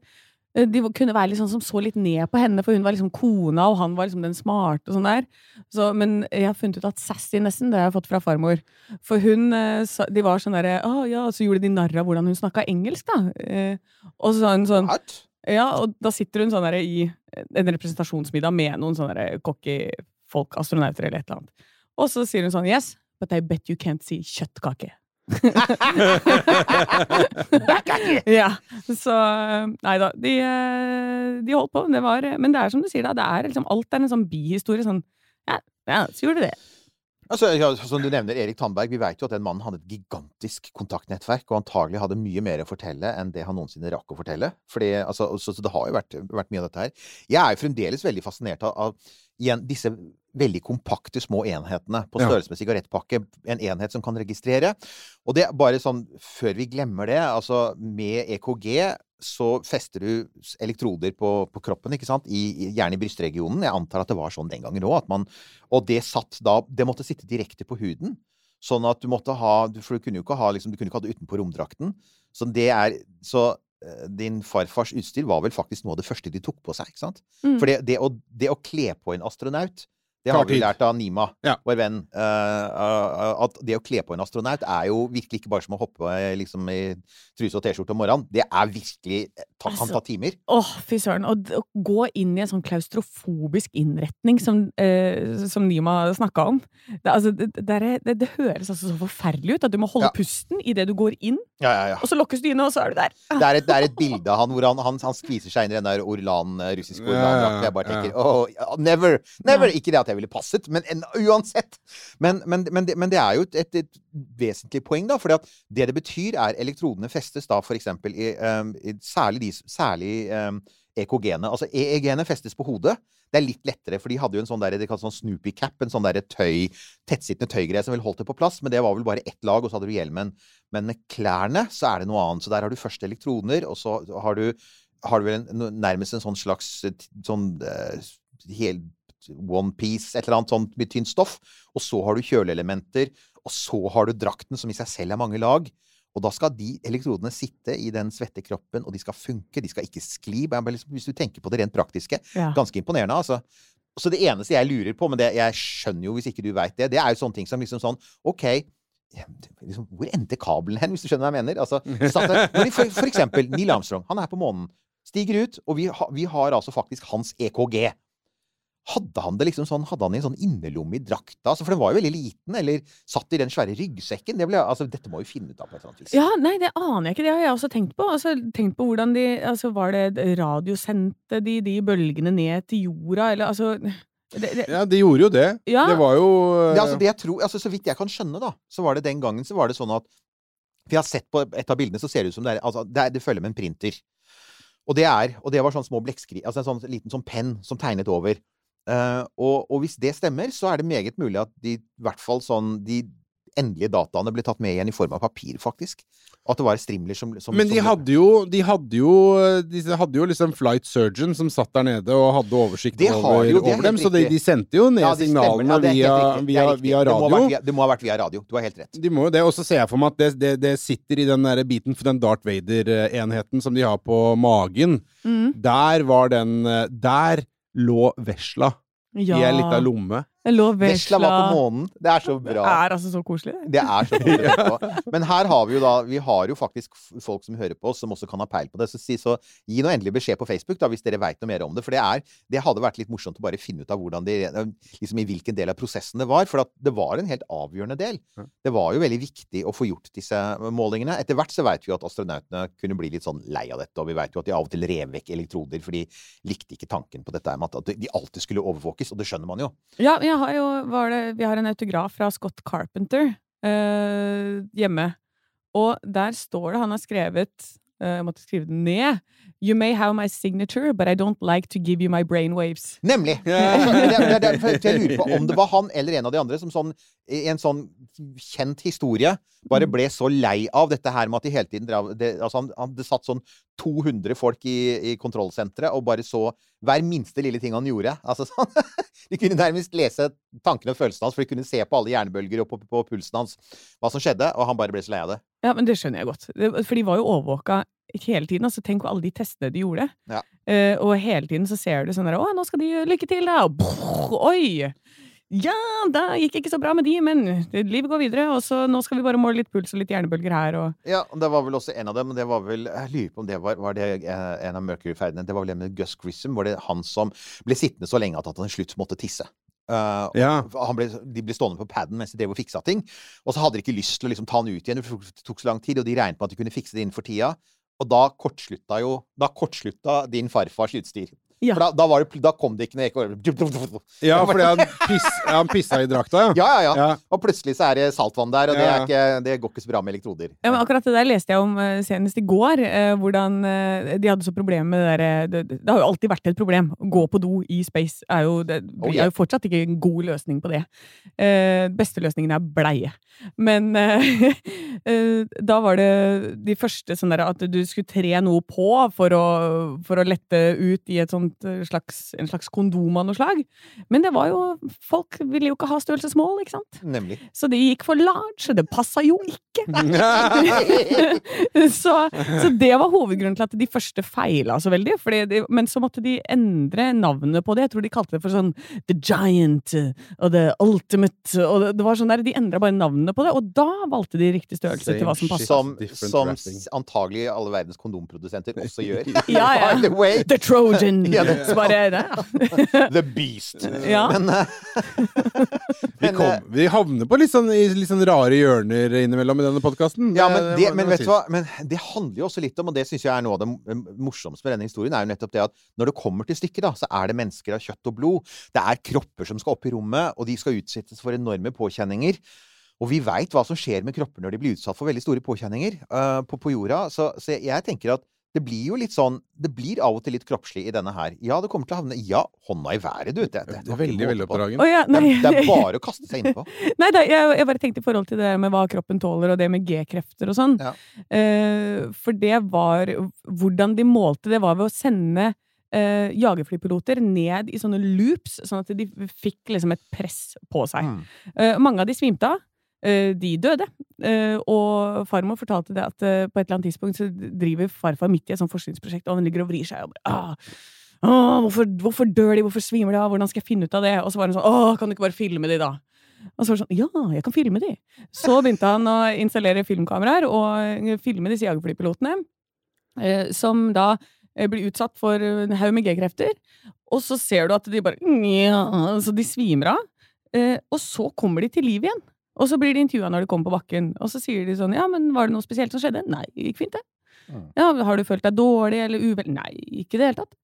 de kunne være litt sånn som så litt ned på henne, for hun var liksom kona, og han var liksom den smarte og sånn der. Så, men jeg har funnet ut at sassy nesten, det har jeg fått fra farmor. For hun eh, De var sånn derre Å ja, så gjorde de narr av hvordan hun snakka engelsk, da. Eh, og så sa hun sånn What? ja, og da sitter hun sånn der i en representasjonsmiddag med noen sånne cocky folk, astronauter eller et eller annet. Og så sier hun sånn Yes, but I bet you can't see kjøttkake. [laughs] ja, så Nei da. De, de holdt på. Det var, men det er som du sier, da. Det er liksom, alt er en sånn bihistorie. Sånn Ja, ja så gjorde de det. Altså, som du nevner, Erik Tandberg. Vi vet jo at den mannen hadde et gigantisk kontaktnettverk, og antagelig hadde mye mer å fortelle enn det han noensinne rakk å fortelle. Fordi, altså, så, så det har jo vært, vært mye av dette her. Jeg er jo fremdeles veldig fascinert av, av igjen, disse veldig kompakte små enhetene på størrelse med sigarettpakke. En enhet som kan registrere. Og det bare sånn, før vi glemmer det, altså med EKG så fester du elektroder på, på kroppen, ikke sant? I, gjerne i brystregionen. Jeg antar at det var sånn den gangen òg. Og det satt da Det måtte sitte direkte på huden. Sånn at du måtte ha For du kunne jo ikke ha, liksom, du kunne ikke ha det utenpå romdrakten. Så det er Så eh, din farfars utstyr var vel faktisk noe av det første de tok på seg, ikke sant? Mm. For det, det, å, det å kle på en astronaut det har vi lært av Nima, Ja. vår venn. eh, eh, at det å kle på en astronaut er jo virkelig ikke bare som å hoppe eh, liksom, i truse og T-skjorte om morgenen. Det er virkelig ta, kan Altså, ta timer. Åh, fy søren. Å, å gå inn i en sånn klaustrofobisk innretning som, uh, som Nima snakka om det, altså, det, det, er- det, det høres altså så forferdelig ut at du må holde Ja. pusten idet du går inn, Ja, ja, ja. og så lukkes du inne, og så er du der. Det er, et, det er et bilde av han hvor han, han, han skviser seg inn i den der Orlan, russiske Ja, ja, Orlan-drakta. Jeg bare tenker ja, never! Never! Ikke det at jeg ville passet, men en, uansett. Men, men, men, det, men det er jo et, et, vesentlig poeng, da. For det det betyr, er elektrodene festes da eksempel i, um, i særlig, de, særlig um, EKG-ene. Altså EEG-ene festes på hodet. Det er litt lettere, for de hadde jo en sånn, der, sånn Snoopy cap, en sånn der tøy, tettsittende tøygreie som vel holdt det på plass, men det var vel bare ett lag, og så hadde du hjelmen. Men med klærne så er det noe annet. Så der har du først elektroner, og så har du, har du en, nærmest en sånn slags eh, sånn uh, hel one piece, et eller annet sånt med tynt stoff. Og så har du kjøleelementer, og så har du drakten, som i seg selv er mange lag. Og da skal de elektrodene sitte i den svette kroppen, og de skal funke. De skal ikke skli. Liksom- Hvis du tenker på det rent praktiske. Ja. Ganske imponerende, altså. Så det eneste jeg lurer på, men det, jeg skjønner jo hvis ikke du veit det, det er jo sånne ting som liksom sånn OK liksom, Hvor endte kabelen hen, hvis du skjønner hva jeg mener? Altså, for, for eksempel Neil Armstrong. Han er på månen. Stiger ut, og vi, ha, vi har altså faktisk hans EKG. Hadde han det liksom sånn, hadde han en sånn innerlomme i drakta? Altså, for den var jo veldig liten. Eller satt i den svære ryggsekken. Det ble, altså, dette må vi finne ut av på et eller annet vis. Ja, nei, det aner jeg ikke. Det har jeg også tenkt på. Altså, tenkt på hvordan de altså, Var det radiosendte de de bølgene ned til jorda, eller altså det, det, Ja, de gjorde jo det. Ja. Det var jo uh... ja, altså, det jeg tror, altså, så vidt jeg kan skjønne, da, så var det den gangen så var det sånn at For jeg har sett på et av bildene, så ser det ut som det er Altså, det, er, det følger med en printer. Og det er Og det var sånn små blekkskri... Altså en sånn liten sånn penn som tegnet over. Eh, og, og hvis det stemmer, så er det meget mulig at de i hvert fall sånn De endelige dataene ble tatt med igjen i form av papir, faktisk. Og at det var strimler som, som Men de som- hadde jo De hadde jo, de hadde jo liksom flight surgeon som satt der nede og hadde oversikt Det over, jo, er over dem, Riktig. så de, de sendte jo ned Ja, signalene Ja, via, er via, radio. Det må, via, det må ha vært via radio. Du har helt rett. De må jo det. Og så ser jeg for meg at det, det, det sitter i den der biten for den Darth Vader-enheten som de har på magen. mm, Der var den eh, Der lå vesla ja. i ei lita lomme Vesla var på månen. Det er så bra. Det er altså så koselig. det. Er så koselig. Men her har vi jo da Vi har jo faktisk folk som hører på oss, som også kan ha peil på det. Så, si- så gi nå endelig beskjed på Facebook da, hvis dere veit noe mer om det. For det er Det hadde vært litt morsomt å bare finne ut av hvordan de Liksom i hvilken del av prosessen det var. For at det var en helt avgjørende del. Det var jo veldig viktig å få gjort disse målingene. Etter hvert så veit vi jo at astronautene kunne bli litt sånn lei av dette, og vi veit jo at de av og til rev vekk elektroder, for de likte ikke tanken på dette med at de alltid skulle overvåkes, og det skjønner man jo. Ja, jeg har jo, var det, vi har en autograf fra Scott Carpenter eh, hjemme. Og der står det Han har skrevet eh, Jeg måtte skrive det ned. You may have my signature, but I don't like to give you my brainwaves. Nemlig! Det, det, det, jeg lurer på om det var han eller en av de andre som sånn, i en sånn kjent historie bare ble så lei av dette her med at de hele tiden drev det, altså han, han, Det satt sånn 200 folk i, i kontrollsenteret og bare så hver minste lille ting han gjorde. [laughs] Altså sånn De kunne nærmest lese tankene og følelsene hans, for de kunne se på alle hjernebølger og på, på pulsen hans hva som skjedde, og han bare ble så lei av det. Ja, men det skjønner jeg godt. For de var jo overvåka hele tiden. Altså, tenk på alle de testene de gjorde. Ja. Uh, og hele tiden så ser du sånn der Å, nå skal de lykke til, da! Og brrr, oi! Ja, det gikk ikke så bra med de, men livet går videre. Og så nå skal vi bare måle litt puls og litt hjernebølger her, og Ja, det var vel også en av dem. Det var vel, jeg lurer på om det var, var det eh, en av Mercury-ferdene. Det var vel det med Gus Grissom. Var det han som ble sittende så lenge at han til slutt måtte tisse? Uh, Ja. han ble, de ble stående på paden mens de drev og fiksa ting. Og så hadde de ikke lyst til å liksom ta han ut igjen. Det det tok så lang tid, og de regnet med at de kunne fikse det innenfor tida. Og da kortslutta jo Da kortslutta din farfars utstyr. Ja. For da, da, var det, da kom det ikke noe ekko. Ja, fordi han, piss, han pissa i drakta, ja. Ja, ja, ja. Ja. Og plutselig så er det saltvann der, og det, er ikke, det går ikke så bra med elektroder. Ja, men akkurat det der leste jeg om eh, senest i går. eh, hvordan eh, de hadde så problemer med det derre det, det har jo alltid vært et problem. Å gå på do i space er jo, det Oh, yeah. jo fortsatt ikke en god løsning på det. Eh, beste løsningen er bleie. Men eh, [laughs] eh, da var det de første sånn derre at du skulle tre noe på for å, for å lette ut i et sånt eh, slags, en slags kondom av noe slag. Men det var jo Folk ville jo ikke ha størrelsesmål, ikke sant? Nemlig. Så de gikk for large, så det passa jo ikke. [laughs] så, så det var hovedgrunnen til at de første feila så veldig. Fordi de, men så måtte de endre navnet på det. Jeg tror de kalte det for sånn The Giant og The Ultimate. Og det, det var sånn der, De endra bare navnene på det, og da valgte de riktig størrelse Same til hva som passet. Som, som antagelig alle verdens kondomprodusenter også gjør. [laughs] Ja, ja. By the way, The Trojan! Ja, det- Så bare det, ja. [laughs] the beast. Ja. Men, eh, [laughs] Vi, kom, eh, vi havner på litt sånn, i litt sånn rare hjørner innimellom i denne podkasten. ja, men, det, men vet du hva? Men det handler jo også litt om, og det syns jeg er noe av det morsomste med denne historien, er jo nettopp det at når det kommer til stykket, da, så er det mennesker av kjøtt og blod. Det er kropper som skal opp i rommet, og de skal utsettes for enorme påkjenninger. Og vi veit hva som skjer med kropper når de blir utsatt for veldig store påkjenninger uh, på, på jorda. Så, så jeg tenker at det blir jo litt sånn Det blir av og til litt kroppslig i denne her. Ja, det kommer til å havne Ja, hånda i været, du. Det, det, Det er veldig, veldig Oh, ja, Det, det er bare å kaste seg innpå. [laughs] Nei, da, jeg, jeg bare tenkte i forhold til det med hva kroppen tåler, og det med G-krefter og sånn. Ja. Uh, for det var Hvordan de målte det, var ved å sende uh, jagerflypiloter ned i sånne loops, sånn at de fikk liksom et press på seg. Mm. Uh, mange av de svimte av. Eh, de døde. Eh, og farmor fortalte det at eh, på et eller annet tidspunkt så driver farfar midt i et sånt forskningsprosjekt, og han ligger og vrir seg og bare ah, ah, hvorfor, hvorfor dør de? Hvorfor svimer de av? Hvordan skal jeg finne ut av det? Og så var han sånn Åh, kan du ikke bare filme de, da? Og så var det sånn Ja, jeg kan filme de. Så begynte han å installere filmkameraer og filme disse jagerflypilotene, som da blir utsatt for en haug med G-krefter. Og så ser du at de bare ja, Så de svimer av. Og så kommer de til liv igjen. Og så blir de intervjua når de kommer på bakken, og så sier de sånn Ja, men var det noe spesielt som skjedde? Nei, det gikk fint, det. Mm. Ja, har du følt deg dårlig eller uvel? Nei, ikke i det hele tatt.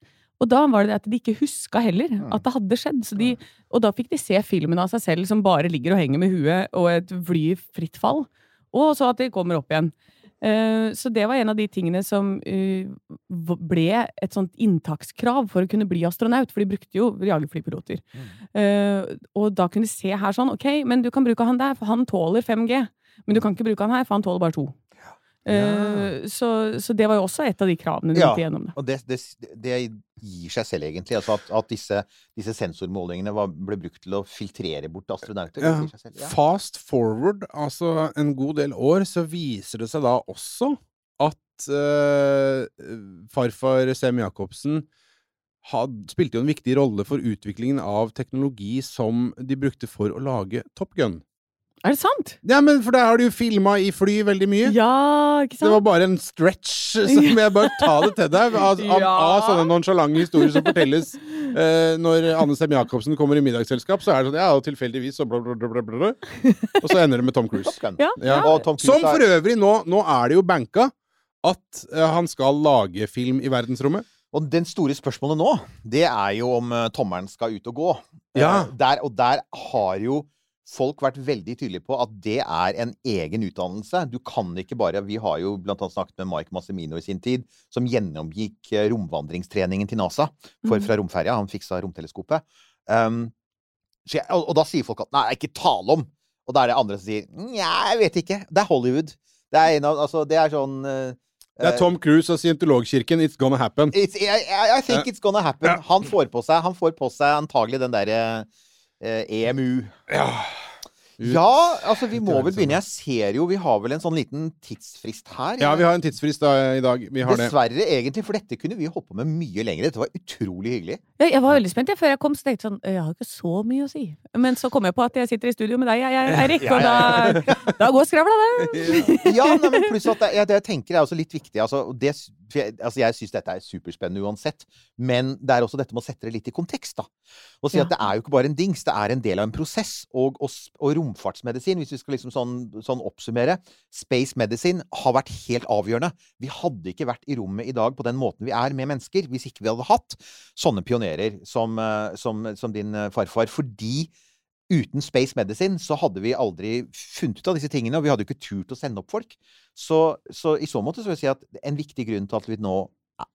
Og da var det det at de ikke huska heller at det hadde skjedd. Så de, og da fikk de se filmen av seg selv som bare ligger og henger med huet og et fly i fritt fall. Og så at de kommer opp igjen. Eh, så det var en av de tingene som eh, ble et sånt inntakskrav for å kunne bli astronaut, for de brukte jo jagerflypiloter. Mm. Eh, og da kunne de se her sånn Ok, men du kan bruke han der, for han tåler 5G. Men du mm. kan ikke bruke han her, for han tåler bare 2. Ja. Eh, så, så, det var jo også et av de kravene du ja, måtte gjennom. Det. Og det, det, det, gir seg selv, egentlig. Altså at, at disse, disse, sensormålingene var, ble brukt til å filtrere bort astronauter. Ja. Selv, Fast forward, altså en god del år, så viser det seg da også at uh, farfar Sem Jacobsen had, spilte jo en viktig rolle for utviklingen av teknologi som de brukte for å lage Top Gun. Er det sant? Ja, men for der har du jo filma i fly veldig mye. Ja, ikke sant? Det var bare en stretch, så må jeg bare ta det til deg. Av, [laughs] av, Ja. av sånne nonsjalante historier som fortelles eh, når Anne Sem Jacobsen kommer i middagsselskap, så er det sånn Ja, og tilfeldigvis, og bla, bla, bla, bla, bla. Og så ender det med Tom Cruise. Ja, Ja. Tom Cruise Som for øvrig, nå, nå er det jo banka at eh, han skal lage film i verdensrommet. Og den store spørsmålet nå, det er jo om eh, tommelen skal ut og gå. Ja. Eh, der, og der har jo folk vært veldig tydelige på at det er en egen utdannelse. Du kan ikke bare Vi har jo annet snakket med Mike Massimino i sin tid, som gjennomgikk eh, romvandringstreningen til NASA for, Mhm. fra romferja. Han fiksa romteleskopet. Um, så jeg, og, og da sier folk at nei, ikke tale om. Og da er det andre som sier nja, jeg vet ikke. Det er Hollywood. Det er, en av, altså, det er sånn uh, Det er Tom Cruise og scientologkirken. It's gonna happen. It's, I, I, think it's gonna happen. Han får på seg Han får på seg antagelig den derre eh, EMU. Ja. Ut. Ja, altså vi må vel begynne. Jeg ser jo Vi har vel en sånn liten tidsfrist her. Ja, vi har en tidsfrist da, i dag. Vi har det. Dessverre, egentlig, for dette kunne vi holdt på med mye lenger. Dette var utrolig hyggelig. Ja, jeg var veldig spent jeg, før jeg kom, så tenkte jeg sånn Jeg har ikke så mye å si. Men så kom jeg på at jeg sitter i studio med deg, jeg, jeg, [laughs] Eirik, og da, da går skravla, det. [laughs] Ja, nei, men pluss at det, ja, det jeg tenker er også litt viktig. Altså, det, for jeg, altså jeg syns dette er superspennende uansett, men det er også dette med å sette det litt i kontekst. da. Og si Ja. at det er jo ikke bare en dings, det er en del av en prosess. Og, og, og romfartsmedisin, hvis vi skal liksom sånn, sånn oppsummere Space medicine har vært helt avgjørende. Vi hadde ikke vært i rommet i dag på den måten vi er med mennesker, hvis ikke vi hadde hatt sånne pionerer som, eh, som, som din eh, farfar. Fordi uten Space Medicine så hadde vi aldri funnet ut av disse tingene, og vi hadde jo ikke turt å sende opp folk. Så, så i så måte så vil jeg si at en viktig grunn til at vi nå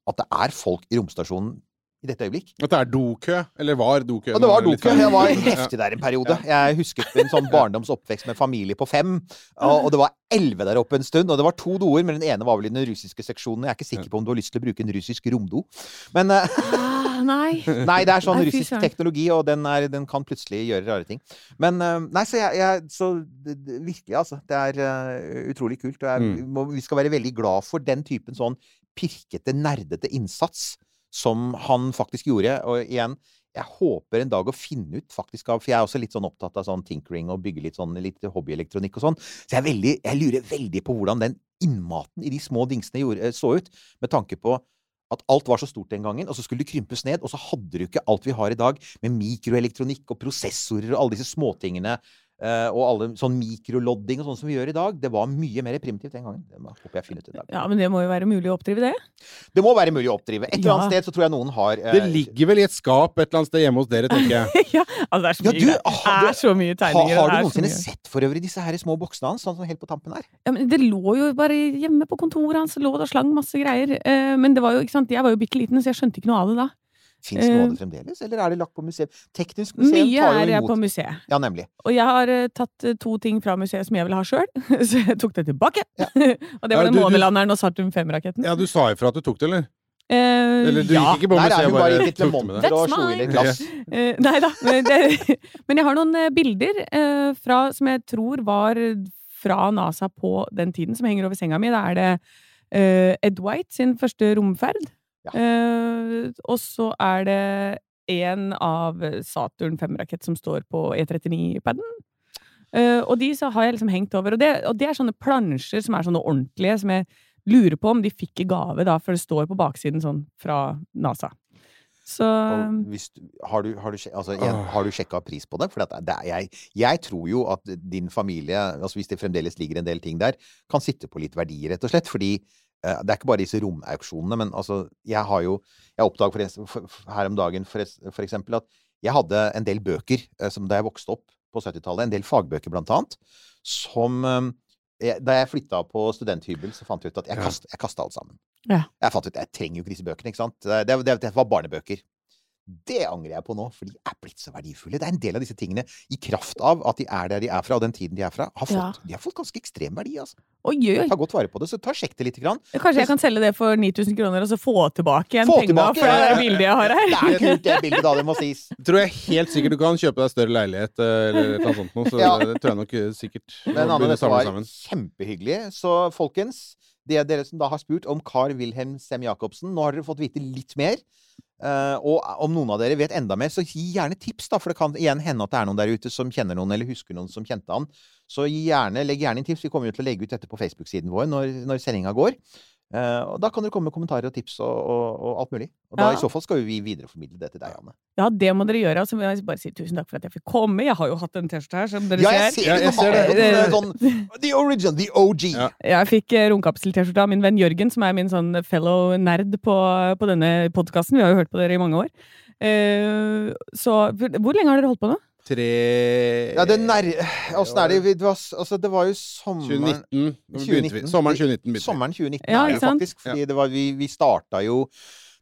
At det er folk i romstasjonen i dette øyeblikk. At det er dokø. Eller var dokø. Ja, det var dokø. Jeg var heftig der en periode. Jeg husket en sånn barndomsoppvekst med familie på fem. Og, det var elleve der oppe en stund. Og det var to doer, men den ene var vel i den russiske seksjonen. Jeg er ikke sikker på om du har lyst til å bruke en russisk romdo. Men eh, nei. [laughs] Nei, det er sånn Nei, russisk teknologi, og den, er, den kan plutselig gjøre rare ting. Men eh, Nei, så jeg, jeg Så virkelig, altså. Det er eh, utrolig kult. Og jeg, Mm. vi må, vi skal være veldig glad for den typen sånn pirkete, nerdete innsats som han faktisk gjorde. Og igjen, jeg håper en dag å finne ut faktisk av For jeg er også litt sånn opptatt av sånn tinkering og bygge litt sånn litt hobbyelektronikk og sånn. Så jeg, er veldig, jeg lurer veldig på hvordan den innmaten i de små dingsene gjorde, eh, så ut. Med tanke på at alt var så stort den gangen, og så skulle det krympes ned. Og så hadde du ikke alt vi har i dag, med mikroelektronikk og prosessorer og alle disse småtingene. Eh, og alle sånn mikrolodding og sånn som vi gjør i dag. Det var mye mer primitivt den gangen. Det håper jeg finner ut. Ja, men det må jo være mulig å oppdrive det? Det må være mulig å oppdrive. Et eller annet Ja. sted så tror jeg noen har eh, Det ligger vel i et skap et eller annet sted hjemme hos dere, tenker jeg. [laughs] ja, altså det er så Ja, mye, du, greier. ah, du- er så mye tegninger. Har du er så noensinne sett for øvrig disse her små boksene hans, sånn som helt på tampen her? Ja, men det lå jo bare hjemme på kontoret hans, lå det og slang masse greier. Eh, men det var jo, ikke sant, jeg var jo bitte liten, så jeg skjønte ikke noe av det da. Fins av Eh, fremdeles, eller er det lagt på museum? Teknisk museum Mye tar er jo jeg imot på museet. Ja, nemlig. Og jeg har eh, tatt eh, to ting fra museet som jeg ville ha sjøl, [laughs] så jeg tok det tilbake. Ja. [laughs] og det Ja, var den du- du- månelanderen og Sartum 5-raketten. Ja, du sa ifra at du tok det, eller? Eh, Eller du ja. gikk ikke på er museet, bare bare tok det med det. og That's slo i glass. [laughs] Eh, nei da. Men, det, men jeg har noen eh, bilder eh, fra, som jeg tror var fra NASA på den tiden, som henger over senga mi. Da er det eh, Ed White sin første romferd. Ja. Eh, og så er det en av Saturn 5-rakett som står på E39-paden. Eh, og de så har jeg liksom hengt over. Og det, og det er sånne plansjer som er sånne ordentlige, som jeg lurer på om de fikk i gave, da, for det står på baksiden sånn fra NASA. Så hvis har, du, har, du, altså, har du sjekka pris på det? For det er, jeg, jeg tror jo at din familie, altså hvis det fremdeles ligger en del ting der, kan sitte på litt verdi, rett og slett. Fordi eh, det er ikke bare disse romauksjonene, men altså Jeg har jo Jeg oppdaget her om dagen for, for eksempel at jeg hadde en del bøker eh, som da jeg vokste opp på 70-tallet, en del fagbøker blant annet, som eh, jeg, Da jeg flytta på studenthybel, så fant jeg ut at jeg, kasta alt sammen. Ja. Jeg fant ut jeg trenger jo ikke disse bøkene. ikke sant? Det, det, det, det var barnebøker. Det angrer jeg på nå, for de er blitt så verdifulle. Det er en del av disse tingene, i kraft av at de er der de er fra, og den tiden de er fra, har fått, Ja. de har fått ganske ekstrem verdi. altså. Oi, oi. Ta godt vare på det. Så ta sjekk det lite grann. Kanskje jeg kan selge det for 9000 kroner, og så få tilbake igjen Få penga for det ja, ja. bildet jeg har her? Det er kult, det bildet, da. Det må sies. [laughs] Tror jeg helt sikkert du kan kjøpe deg større leilighet eh, eller noe sånt noe, så Ja. det tror jeg nok eh, sikkert. [laughs] Men Anne, dette var sammen. kjempehyggelig. Så folkens, det er dere som da har spurt om Carl Wilhelm Sem-Jacobsen, nå har dere fått vite litt mer. Eh, og om noen av dere vet enda mer, så gi gjerne tips, da. For det kan igjen hende at det er noen der ute som kjenner noen, eller husker noen som kjente han. Så gjerne, legg gjerne inn tips. Vi kommer jo til å legge ut dette på Facebook-siden vår når, når sendinga går. Eh, og da kan dere komme med kommentarer og tips og, og, og alt mulig. Og da Ja. i så fall skal vi videreformidle det til deg, Anne. Ja, det må dere gjøre. Så vil jeg bare si tusen takk for at jeg fikk komme. Jeg har jo hatt en T-skjorte her, som dere Ja, jeg ser. ser Ja, det! jeg ser har det. sånn The origin, the OG. Ja. Jeg fikk eh, romkapsel-T-skjorte av min venn Jørgen, som er min sånn fellow nerd på, på denne podkasten. Vi har jo hørt på dere i mange år. Uh, så hvor lenge har dere holdt på nå? Tre Ja, det nær... Åssen er det? Var, altså, det var jo sommeren 2019. Vi. 2019. Sommeren 2019 begynte vi. Sommeren 2019 Ja, er det ikke sant? faktisk. Fordi det var, vi, vi starta jo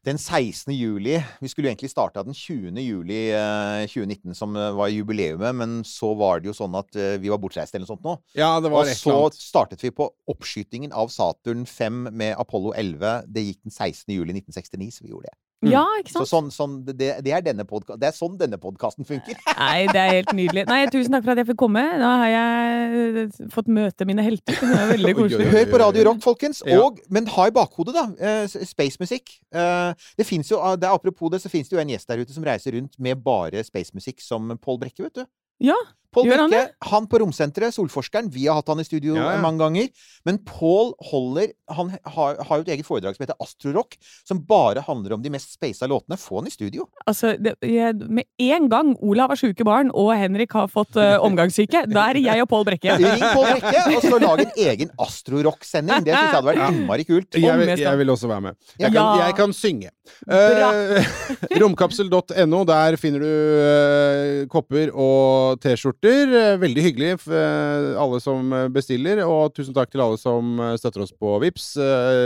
den 16. juli. Vi skulle jo egentlig starta den 20. juli eh, 2019, som eh, var jubileumet, men så var det jo sånn at eh, vi var bortreist eller noe sånt nå. Ja, det var Og så startet vi på oppskytingen av Saturn 5 med Apollo 11. Det gikk den 16. juli 1969, så vi gjorde det. Mm. Ja, ikke Så sånn, sånn, det, det, er denne podka det er sånn denne podkasten funker. [laughs] Nei, det er helt nydelig. Nei, Tusen takk for at jeg fikk komme. Da har jeg fått møte mine helter. Det er veldig [laughs] koselig. Hør på Radio Rock, folkens. Og, men ha i bakhodet, da, eh, spacemusikk. Eh, det fins jo, det er Apropos det, så fins det jo en gjest der ute som reiser rundt med bare spacemusikk, som Pål Brekke, vet du. Ja, Pål Brekke, han på Romsenteret, Solforskeren. Vi har hatt han i studio Ja, ja. mange ganger. Men Pål holder Han har, har jo et eget foredrag som heter Astrorock, som bare handler om de mest speisa låtene. Få han i studio. altså, det, jeg, Med en gang Olav har sjuke barn, og Henrik har fått uh, omgangssyke, da er jeg og Pål Brekke. Ring Pål Brekke, og så lag en egen Astrorock-sending. Det syns jeg hadde vært innmari kult. Jeg, vil- jeg vil også være med. Jeg kan, jeg kan synge. Eh, [laughs] romkapsel.no. Der finner du uh, kopper og T-skjorter. Eh, veldig hyggelig eh, alle som eh, bestiller. Og tusen takk til alle som støtter oss på Vips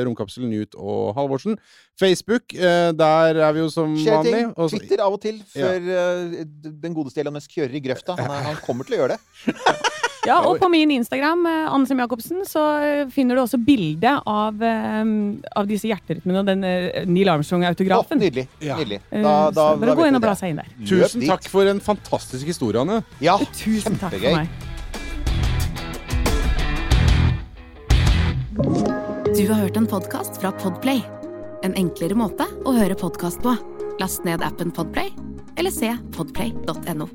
Romkapsel, Newt og Halvorsen. Facebook, der er vi jo som Skjer vanlig. ting. Twitter av og til før ja. den godeste Elon Musk kjører i grøfta. Han, er, han kommer til å gjøre det. [laughs] Ja, og på min Instagram, eh, Anne Sem Jacobsen, så eh, finner du også bilde av, eh, av disse hjerterytmene og den Neil Armstrong-autografen. nydelig. Ja. nydelig. Da, da, så bare da gå inn og bla seg inn der. Tusen takk for en fantastisk historie, Anne. Ja, [laughs] Tusen takk for meg. Du har hørt en podkast fra Podplay. En enklere måte å høre podkast på. Last ned appen Podplay, eller se podplay.no.